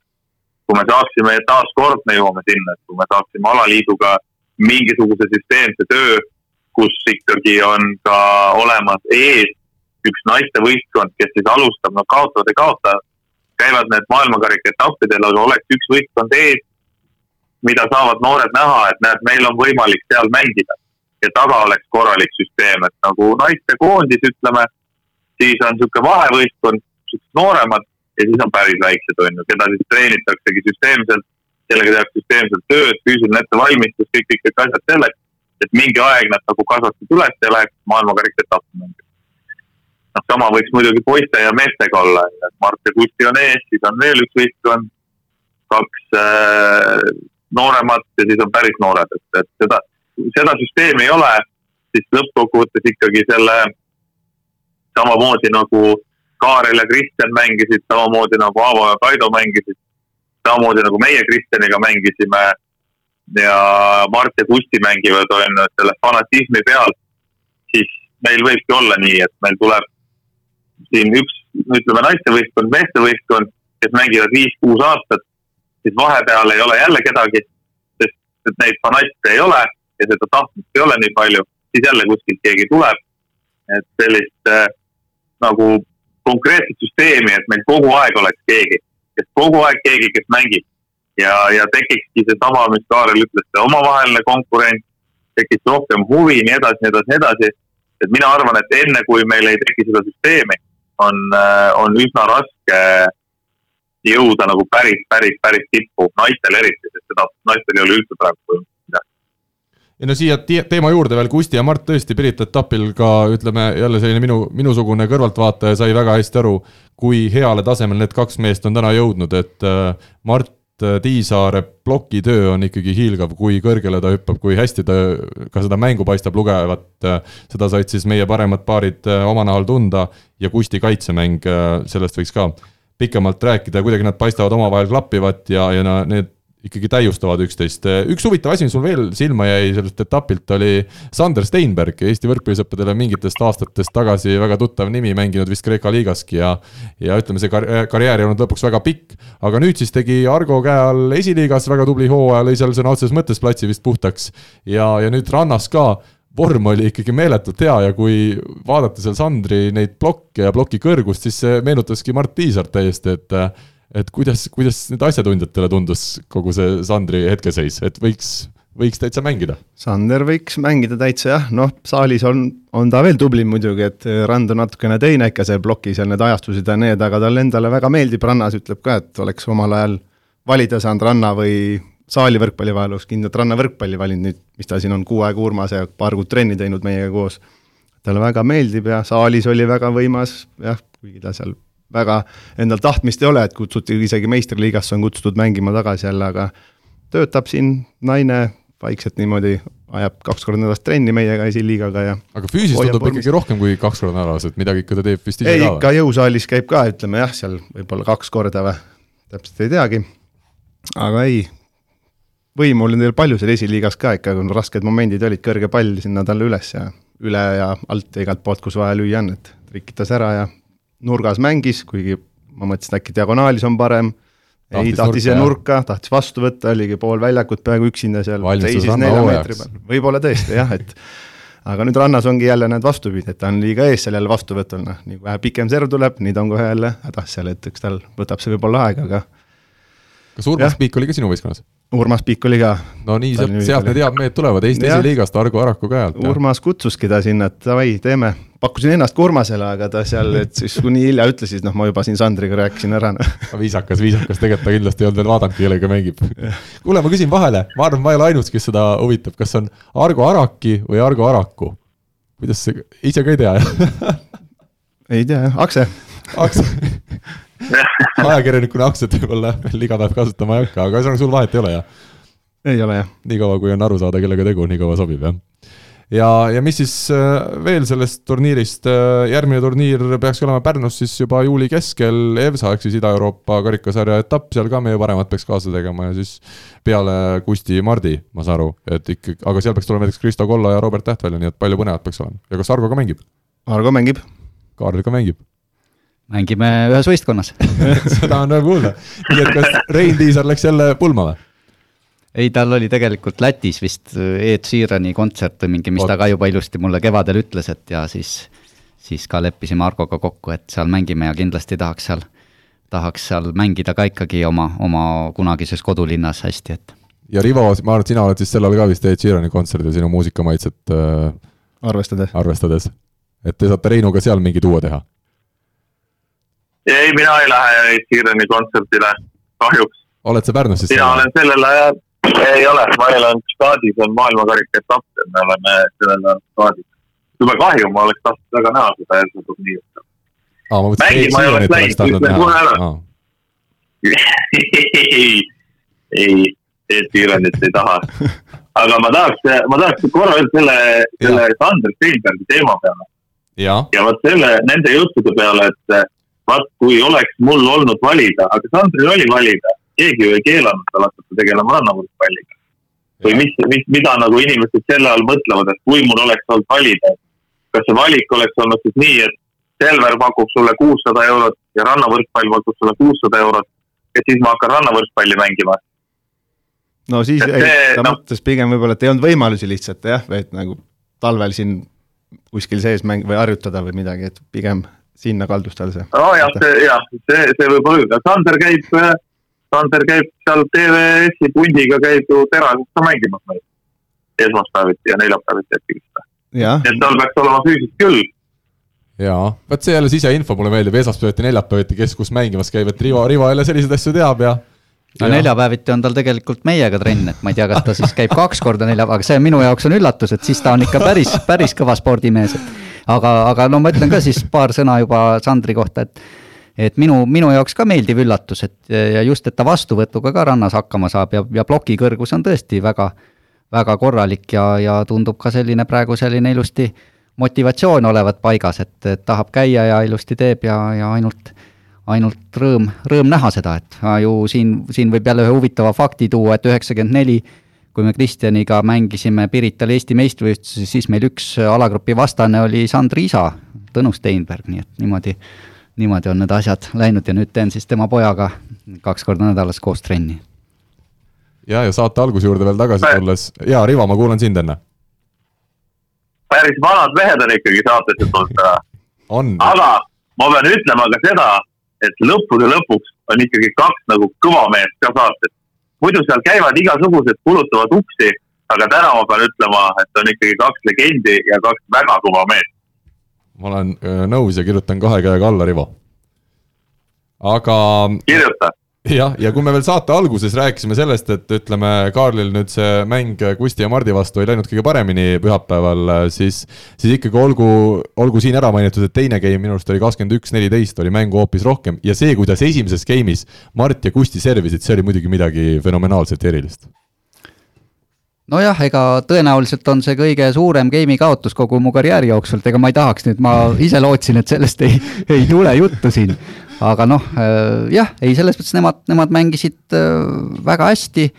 kui me saaksime, taaskord me jõuame sinna, et kui me saaksime alaliiduga mingisuguse süsteemse töö, kus ikkagi on ka olemas ees üks naistevõistkond, kes siis alustab, no kaotavad ei kaota, käivad need maailmakarika etappidel, aga oleks üks võistkond ees mida saavad noored näha, et näed, meil on võimalik seal mängida. ja taga oleks korralik süsteem, et nagu naistekoondis, ütleme, siis on niisugune vahevõistkond, nooremad ja siis on päris väiksed, on ju, keda siis treenitaksegi süsteemselt, kellega tehakse süsteemselt tööd, füüsiline ettevalmistus, kõik, kõik, kõik asjad selleks, et mingi aeg nad nagu kasvaksid üles ja läheks maailmakarika etappi mängima. noh, sama võiks muidugi poiste ja meestega olla, et Mart ja Kusti on ees, siis on veel üks võistkond, kaks äh, nooremad ja siis on päris noored, et, et seda, seda süsteemi ei ole, siis lõppkokkuvõttes ikkagi selle samamoodi nagu Kaarel ja Kristjan mängisid, samamoodi nagu Aavo ja Kaido mängisid, samamoodi nagu meie Kristjaniga mängisime ja Mart ja Kusti mängivad, on ju, selle fanatismi peal, siis meil võibki olla nii, et meil tuleb siin üks, ütleme naistevõistkond, meestevõistkond, kes mängivad viis-kuus aastat siis vahepeal ei ole jälle kedagi, sest et neid fanatte ei ole ja seda tahtmist ei ole nii palju, siis jälle kuskilt keegi tuleb. et sellist äh, nagu konkreetset süsteemi, et meil kogu aeg oleks keegi, kes kogu aeg keegi, kes mängib. ja, ja tekikski seesama, mis Kaarel ütles, see omavaheline konkurents, tekiks rohkem huvi, nii edasi, nii edasi, nii edasi. et mina arvan, et enne kui meil ei teki seda süsteemi, on, äh, on üsna raske jõuda nagu päris, päris, päris tippu, naistel eriti, sest seda naistel ei ole üldse praegu võimalik midagi. ja no siia teema juurde veel, Kusti ja Mart tõesti Pirita etapil ka ütleme jälle selline minu, minusugune kõrvaltvaataja sai väga hästi aru, kui heale tasemele need kaks meest on täna jõudnud, et äh, Mart äh, Tiisaare plokitöö on ikkagi hiilgav, kui kõrgele ta hüppab, kui hästi ta ka seda mängu paistab lugevat. Äh, seda said siis meie paremad paarid oma nahal tunda ja Kusti kaitsemäng, sellest võiks ka pikemalt rääkida, kuidagi nad paistavad omavahel klappivat ja, ja need ikkagi täiustavad üksteist. üks huvitav asi, mis mul veel silma jäi sellelt etapilt, oli Sander Steinberg, Eesti võrkpallisõpradele mingitest aastatest tagasi väga tuttav nimi, mänginud vist Kreeka liigaski ja ja ütleme, see kar-, karjäär ei olnud lõpuks väga pikk, aga nüüd siis tegi Argo käe all esiliigas väga tubli hooaja, lõi seal sõna otseses mõttes platsi vist puhtaks ja, ja nüüd rannas ka vorm oli ikkagi meeletult hea ja kui vaadata seal Sandri neid plokke ja ploki kõrgust, siis see meenutaski Mart Tiisart täiesti, et et kuidas, kuidas nüüd asjatundjatele tundus kogu see Sandri hetkeseis, et võiks, võiks täitsa mängida? Sander võiks mängida täitsa jah, noh, saalis on, on ta veel tublim muidugi, et rand on natukene teine ikka, see ploki seal need ajastused ja need, aga talle endale väga meeldib rannas, ütleb ka, et oleks omal ajal valida saanud ranna või saali võrkpalli vahel oleks kindlalt rannavõrkpalli valinud nüüd, mis ta siin on kuu aega Urmas ja paar kuud trenni teinud meiega koos. talle väga meeldib ja saalis oli väga võimas, jah, kuigi ta seal väga endal tahtmist ei ole, et kutsuti isegi meistriliigasse on kutsutud mängima tagasi jälle, aga töötab siin naine vaikselt niimoodi, ajab kaks korda nädalas trenni meiega esiliigaga ja aga füüsiliselt tundub ikkagi rohkem kui kaks korda nädalas, et midagi ikka ta teeb vist ise ei, ka? ei, ikka jõusaalis käib ka, ütleme jah, seal võib-olla kaks korda või, täpselt ei teagi. aga ei, võimu oli neil palju seal esiliigas ka ikka, kui rasked momendid olid, kõrge pall sinna talle üles ja üle ja alt ja igalt poolt, kus vaja lüüa on, et trikitas ära ja nurgas mängis, kuigi ma mõtlesin, äkki diagonaalis on parem, ei, tahtis ise nurka, tahtis vastu võtta, oligi pool väljakut peaaegu üksinda seal, seisis nelja meetri peal, võib-olla tõesti jah, et aga nüüd rannas ongi jälle näed vastupidi, et ta on liiga ees seal jälle vastuvõtul, noh, nii kui vähe pikem serv tuleb, nii ta on kohe jälle hädas seal, et eks tal võtab see võib-olla aega, aga kas Urmas Jah. Piik oli ka sinu võistkonnas? Urmas Piik oli ka. no nii, sealt, sealt need head mehed tulevad, Eesti Jah. esiliigast Argo Araku käe alt. Urmas kutsuski ta sinna, et davai, teeme. pakkusin ennast ka Urmasele, aga ta seal, et siis kui nii hilja ütles, siis noh, ma juba siin Sandriga rääkisin ära noh. viisakas, viisakas, tegelikult ta kindlasti ei olnud veel vaadanud, kellega mängib. kuule, ma küsin vahele, ma arvan, ma ei ole ainus, kes seda huvitab, kas on Argo Araki või Argo Araku? kuidas see, ise ka ei tea [laughs] ei tea jah, Akse. Aks- [laughs] ajakirjanikuna aktsiat võib-olla veel iga päev kasutama ei hakka, aga ühesõnaga sul vahet ei ole jah? ei ole jah. niikaua, kui on aru saada, kellega tegu, nii kaua sobib jah ja, ja mis siis äh, veel sellest turniirist, järgmine turniir peaks olema Pärnus siis juba juuli keskel, EVSA ehk siis Ida-Euroopa karikasarja etapp, seal ka meie paremad peaks kaasa tegema ja siis peale Kusti Mardi, ma saan aru, et ikkagi, aga seal peaks tulema näiteks Kristo Kolla ja Robert Täht välja, nii et palju põnevat peaks olema. ja kas Argo ka mängib? Argo mängib. Kaarel ka mängib? Mängime ühes võistkonnas [laughs] seda on rõõm kuulda. nii et kas Rein Tiisar läks jälle pulma või? ei, tal oli tegelikult Lätis vist Ed Sheerani kontsert või mingi, mis Oot. ta ka juba ilusti mulle kevadel ütles, et ja siis, siis ka leppisime Argoga kokku, et seal mängime ja kindlasti tahaks seal, tahaks seal mängida ka ikkagi oma, oma kunagises kodulinnas hästi, et. ja Rivo, ma arvan, et sina oled siis sellel ka vist Ed Sheerani kontserdil sinu muusikamaitset äh, arvestades. arvestades. et te saate Reinuga seal mingi duo teha? Ei, mina ei lähe Sheerani kontserdile, kahjuks. oled sa Pärnus siis? mina olen sellel ajal, ei ole, meil on staadis on maailmakarika etapp ja me oleme sellel ajal staadis. jube kahju, ma oleks tahtnud väga näha seda ERSA turniiri. aa, ma mõtlesin, et ei Sheeranit oleks oleks tahtnud näha. ei, ei, Ed Sheeranit ei taha. [laughs] aga ma tahaks, ma tahaks korra veel selle, selle Sander Steinbergi teema peale jah, ja vot selle, nende juttude peale, et vaat kui oleks mul olnud valida, aga Sandril oli valida, keegi ju ei keelanud tal hakata tegelema rannavõrkpalliga. või mis, mis, mida nagu inimesed selle all mõtlevad, et kui mul oleks olnud valida, kas see valik oleks olnud siis nii, et Selver pakub sulle kuussada eurot ja rannavõrkpall pakub sulle kuussada eurot ja siis ma hakkan rannavõrkpalli mängima. no siis Et ei, see, ta noh- mõtles pigem võib-olla, et ei olnud võimalusi lihtsalt jah, et nagu talvel siin kuskil sees mäng- või harjutada või midagi, et pigem sinna kaldus tal see. nojah, see jah, see, see võib olla, Sander käib, Sander käib seal TVS-i pundiga käib ju terases ka mängimas meil. esmaspäeviti ja neljapäeviti äkki vist. jah, et tal peaks olema füüsiliselt küll. jaa, vot see jälle siseinfo mulle meeldib, esmaspäeviti, neljapäeviti, kes kus mängimas käib, et Rivo, Rivo jälle selliseid asju teab ja no ja- neljapäeviti on tal tegelikult meiega trenn, et ma ei tea, kas ta siis käib kaks korda neljapäeva, aga see minu jaoks on üllatus, et siis ta on ikka päris, päris kõva spordimees, et aga, aga no ma ütlen ka siis paar sõna juba Sandri kohta, et et minu, minu jaoks ka meeldiv üllatus, et ja just, et ta vastuvõtuga ka rannas hakkama saab ja, ja ploki kõrgus on tõesti väga, väga korralik ja, ja tundub ka selline praegu selline ilusti motivatsioon olevat paigas, et, et tahab käia ja ilusti teeb ja, ja ainult ainult rõõm, rõõm näha seda, et aa, ju siin, siin võib jälle ühe huvitava fakti tuua, et üheksakümmend neli, kui me Kristjaniga mängisime Pirital Eesti meistrivõistlusi, siis meil üks alagrupi vastane oli Sandri isa, Tõnu Steinberg, nii et niimoodi, niimoodi on need asjad läinud ja nüüd teen siis tema pojaga kaks korda nädalas koos trenni. ja, ja saate alguse juurde veel tagasi tulles, jaa, Rivo, ma kuulan sind enne. päris vanad mehed on ikkagi saatesse tulnud täna. [laughs] on, aga ma pean ütlema ka seda, et lõppude lõpuks on ikkagi kaks nagu kõva meest ka saates. muidu seal käivad igasugused, kulutavad uksi, aga täna ma pean ütlema, et on ikkagi kaks legendi ja kaks väga kõva meest. ma olen nõus ja kirjutan kahe käega alla, Rivo. aga kirjuta. Jah, ja kui me veel saate alguses rääkisime sellest, et ütleme, Kaarlil nüüd see mäng Kusti ja Mardi vastu ei läinud kõige paremini pühapäeval, siis, siis ikkagi olgu, olgu siin ära mainitud, et teine game minu arust oli kakskümmend üks, neliteist, oli mängu hoopis rohkem ja see, kuidas esimeses game'is Mart ja Kusti servisid, see oli muidugi midagi fenomenaalset ja erilist. nojah, ega tõenäoliselt on see kõige suurem game'i kaotus kogu mu karjääri jooksul, et ega ma ei tahaks nüüd, ma ise lootsin, et sellest ei, ei tule juttu siin. Aga noh, jah, ei selles mõttes nemad, nemad mängisid äh, väga hästi.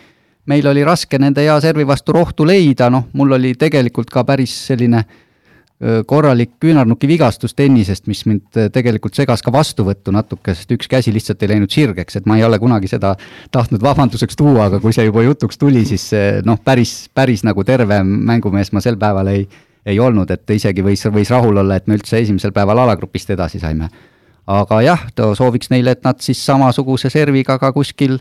meil oli raske nende hea servi vastu rohtu leida, noh, mul oli tegelikult ka päris selline äh, korralik küünarnuki vigastus tennisest, mis mind äh, tegelikult segas ka vastuvõttu natuke, sest üks käsi lihtsalt ei läinud sirgeks, et ma ei ole kunagi seda tahtnud vabanduseks tuua, aga kui see juba jutuks tuli, siis noh, päris, päris nagu terve mängumees ma sel päeval ei, ei olnud, et isegi võis, võis rahul olla, et me üldse esimesel päeval alagrupist edasi saime. Aga jah, sooviks neile, et nad siis samasuguse serviga ka kuskil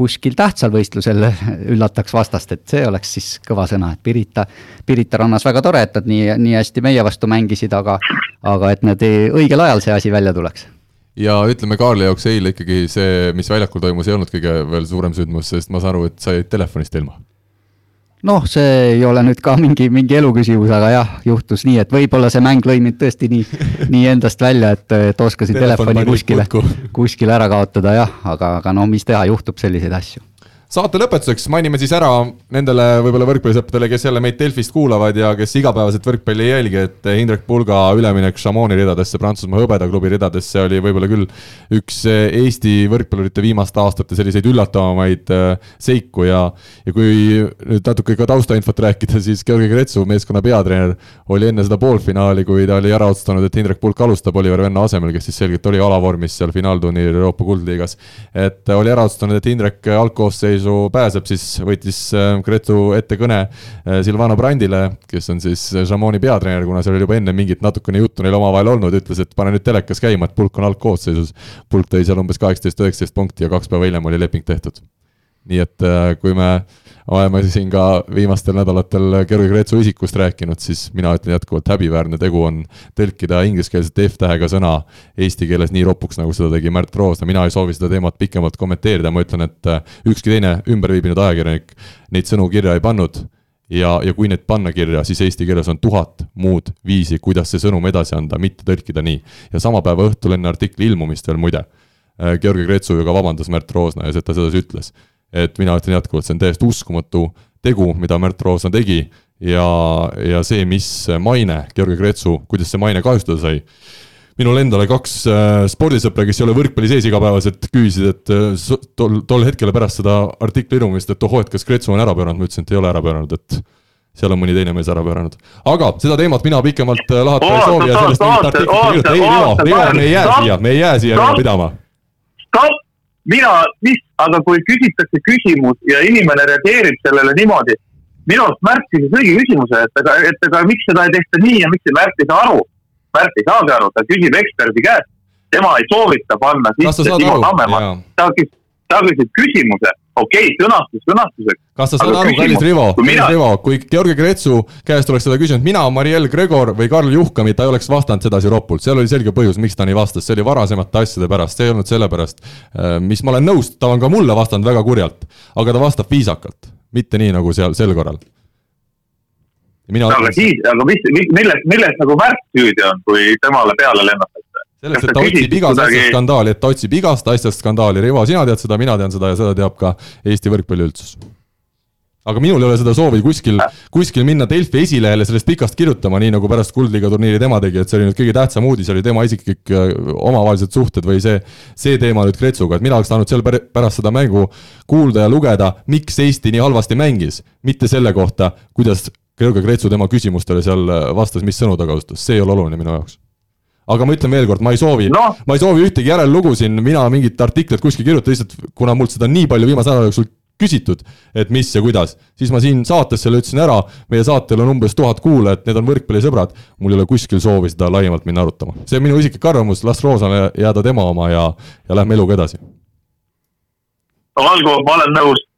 kuskil tähtsal võistlusel [laughs] üllataks vastast, et see oleks siis kõva sõna, et Pirita, Pirita rannas väga tore, et nad nii, nii hästi meie vastu mängisid, aga, aga et nad ei, õigel ajal see asi välja tuleks. Ja ütleme, Kaarli jaoks eile ikkagi see, mis väljakul toimus, ei olnud kõige veel suurem sündmus, sest ma saan aru, et sa jäid telefonist ilma noh, see ei ole nüüd ka mingi, mingi elu küsimus, aga jah, juhtus nii, et võib-olla see mäng lõi mind tõesti nii, nii endast välja, et, et oskasin telefoni Telefon kuskile, kuskile ära kaotada jah, aga, aga no mis teha, juhtub selliseid asju saate lõpetuseks mainime siis ära nendele võib-olla võrkpallisõpradele, kes jälle meid Delfist kuulavad ja kes igapäevaselt võrkpalli ei jälgi, et Hindrek Pulga üleminek Chamonix ridadesse, Prantsusmaa hõbedaklubi ridadesse oli võib-olla küll üks Eesti võrkpallurite viimaste aastate selliseid üllatavamaid äh, seiku ja ja kui nüüd natuke ka taustainfot rääkida, siis Georgi Kretsu, meeskonna peatreener, oli enne seda poolfinaali, kui ta oli ära otsustanud, et Hindrek Pulk alustab Oliver Venno asemel, kes siis selgelt oli alavormis seal finaalturniiril Euroopa kuldliigas. et oli ära otsustanud, et Hindrek algkoosseisu koosseisu pääseb, siis võttis äh, Gretu ette kõne äh, Silvano Brandile, kes on siis Jamoni peatreener, kuna seal oli juba enne mingit natukene juttu neil omavahel olnud, ütles, et pane nüüd telekas käima, et pulk on algkoosseisus. pulk tõi seal umbes kaheksateist, üheksateist punkti ja kaks päeva hiljem oli leping tehtud. nii et äh, kui me oleme siin ka viimastel nädalatel Georgi Kreetsu isikust rääkinud, siis mina ütlen jätkuvalt, häbiväärne tegu on tõlkida ingliskeelset F-tähega sõna eesti keeles nii ropuks, nagu seda tegi Märt Roosna, mina ei soovi seda teemat pikemalt kommenteerida, ma ütlen, et äh, ükski teine ümberviibinud ajakirjanik neid sõnu kirja ei pannud. Ja, ja kui need panna kirja, siis eesti keeles on tuhat muud viisi, kuidas see sõnum edasi anda, mitte tõlkida nii. ja sama päeva õhtul enne artikli ilmumist veel muide, äh, Georgi Kretsu ju ka vabandas Märt Roosna ja ta sedasi ütles et mina ütlen jätkuvalt, see on täiesti uskumatu tegu, mida Märt Roosna tegi ja, ja see, mis maine, Georgi Kretsu, kuidas see maine kahjustada sai, minul endal kaks äh, spordisõpra, kes ei ole võrkpalli sees igapäevaselt, küsisid, et äh, tol, tol hetkel pärast seda artikli ilmumist, et ohoo, et kas Kretsu on ära pööranud, ma ütlesin, et ei ole ära pööranud, et seal on mõni teine mees ära pööranud. aga seda teemat mina pikemalt äh, lahata ei soovi ja sellest mingit artiklit ei kirjuta, ei Rivo, Rivo, me ei jää siia, me ei jää siia pidama. stopp, mina, mis, aga kui küsitakse küsimus ja inimene reageerib sellele niimoodi, minu arust Märt küsis õige küsimuse, et aga, et aga miks seda ei tehta nii ja miks Märt ei saa aru. Märt ei saagi aru, ta küsib eksperdi käest, tema ei soovita panna sisse Timo Tammemaa, ta küsis, ta küsib küsimuse okei okay,, sõnastus sõnastuseks. kas sa saad aru, kallis Rivo, kallis. Rivo, kui Georgi Kretsu käest oleks seda küsinud mina, Mariel Gregor või Karl Juhkami, ta ei oleks vastanud sedasi ropult, seal oli selge põhjus, miks ta nii vastas, see oli varasemate asjade pärast, see ei olnud sellepärast, äh, mis ma olen nõus, ta on ka mulle vastanud väga kurjalt, aga ta vastab viisakalt, mitte nii, nagu seal sel korral. Mina no, aga siis, aga mis, milles, milles nagu Märt süüdi on, kui temale peale lennatakse? Sellest, et ta otsib igas asjas skandaali, et ta otsib igast asjast skandaali, Rivo, sina tead seda, mina tean seda ja seda teab ka Eesti võrkpalli üldsus. aga minul ei ole seda soovi kuskil, kuskil minna Delfi esilehele sellest pikast kirjutama, nii nagu pärast Kuldliiga turniiri tema tegi, et see oli nüüd kõige tähtsam uudis, oli tema isiklik äh, omavahelised suhted või see, see teema nüüd Kretsuga, et mina oleks tahtnud seal pärast seda mängu kuulda ja lugeda, miks Eesti nii halvasti mängis, mitte selle kohta, kuidas Georgi Kretsu tema küsimustele seal äh, vastas, mis sõnu ta kasutas, see ei ole oluline minu jaoks aga ma ütlen veelkord, ma ei soovi no., ma ei soovi ühtegi järellugu siin, mina mingit artiklit kuskil kirjutada, lihtsalt kuna mult seda nii palju viimase nädala jooksul küsitud, et mis ja kuidas, siis ma siin saates selle ütlesin ära, meie saatel on umbes tuhat kuulajat, need on võrkpallisõbrad, mul ei ole kuskil soovi seda laiemalt minna arutama. see on minu isiklik arvamus, las Roosale jääda tema oma ja, ja lähme eluga edasi. olgu, ma olen nõus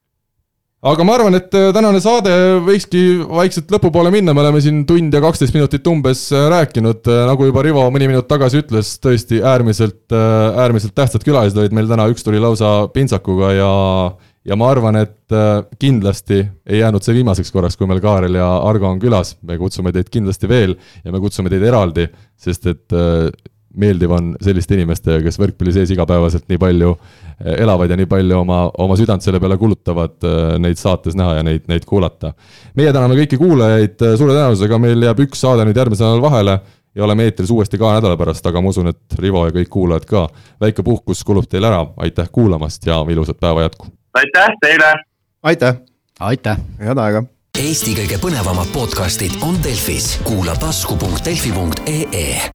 aga ma arvan, et äh, tänane saade võikski vaikselt lõpupoole minna, me oleme siin tund ja kaksteist minutit umbes äh, rääkinud, äh, nagu juba Rivo mõni minut tagasi ütles, tõesti äärmiselt, äärmiselt tähtsad külalised olid meil täna, üks tuli lausa pintsakuga ja ja ma arvan, et kindlasti ei jäänud see viimaseks korraks, kui meil Kaarel ja Argo on külas, me kutsume teid kindlasti veel ja me kutsume teid eraldi, sest et meeldiv on selliste inimestega, kes võrkpalli sees igapäevaselt nii palju eh, elavad ja nii palju oma, oma südant selle peale kulutavad, eh, neid saates näha ja neid, neid kuulata. meie täname kõiki kuulajaid, eh, suure tõenäosusega meil jääb üks saade nüüd järgmisel nädalal vahele ja oleme eetris uuesti kahe nädala pärast, aga ma usun, et Rivo ja kõik kuulajad ka. väike puhkus kulub teil ära, aitäh kuulamast ja ilusat päeva jätku! aitäh teile! aitäh! aitäh! head aega! Eesti kõige põnevamad podcastid on Delfis, kuula tasku.delfi.ee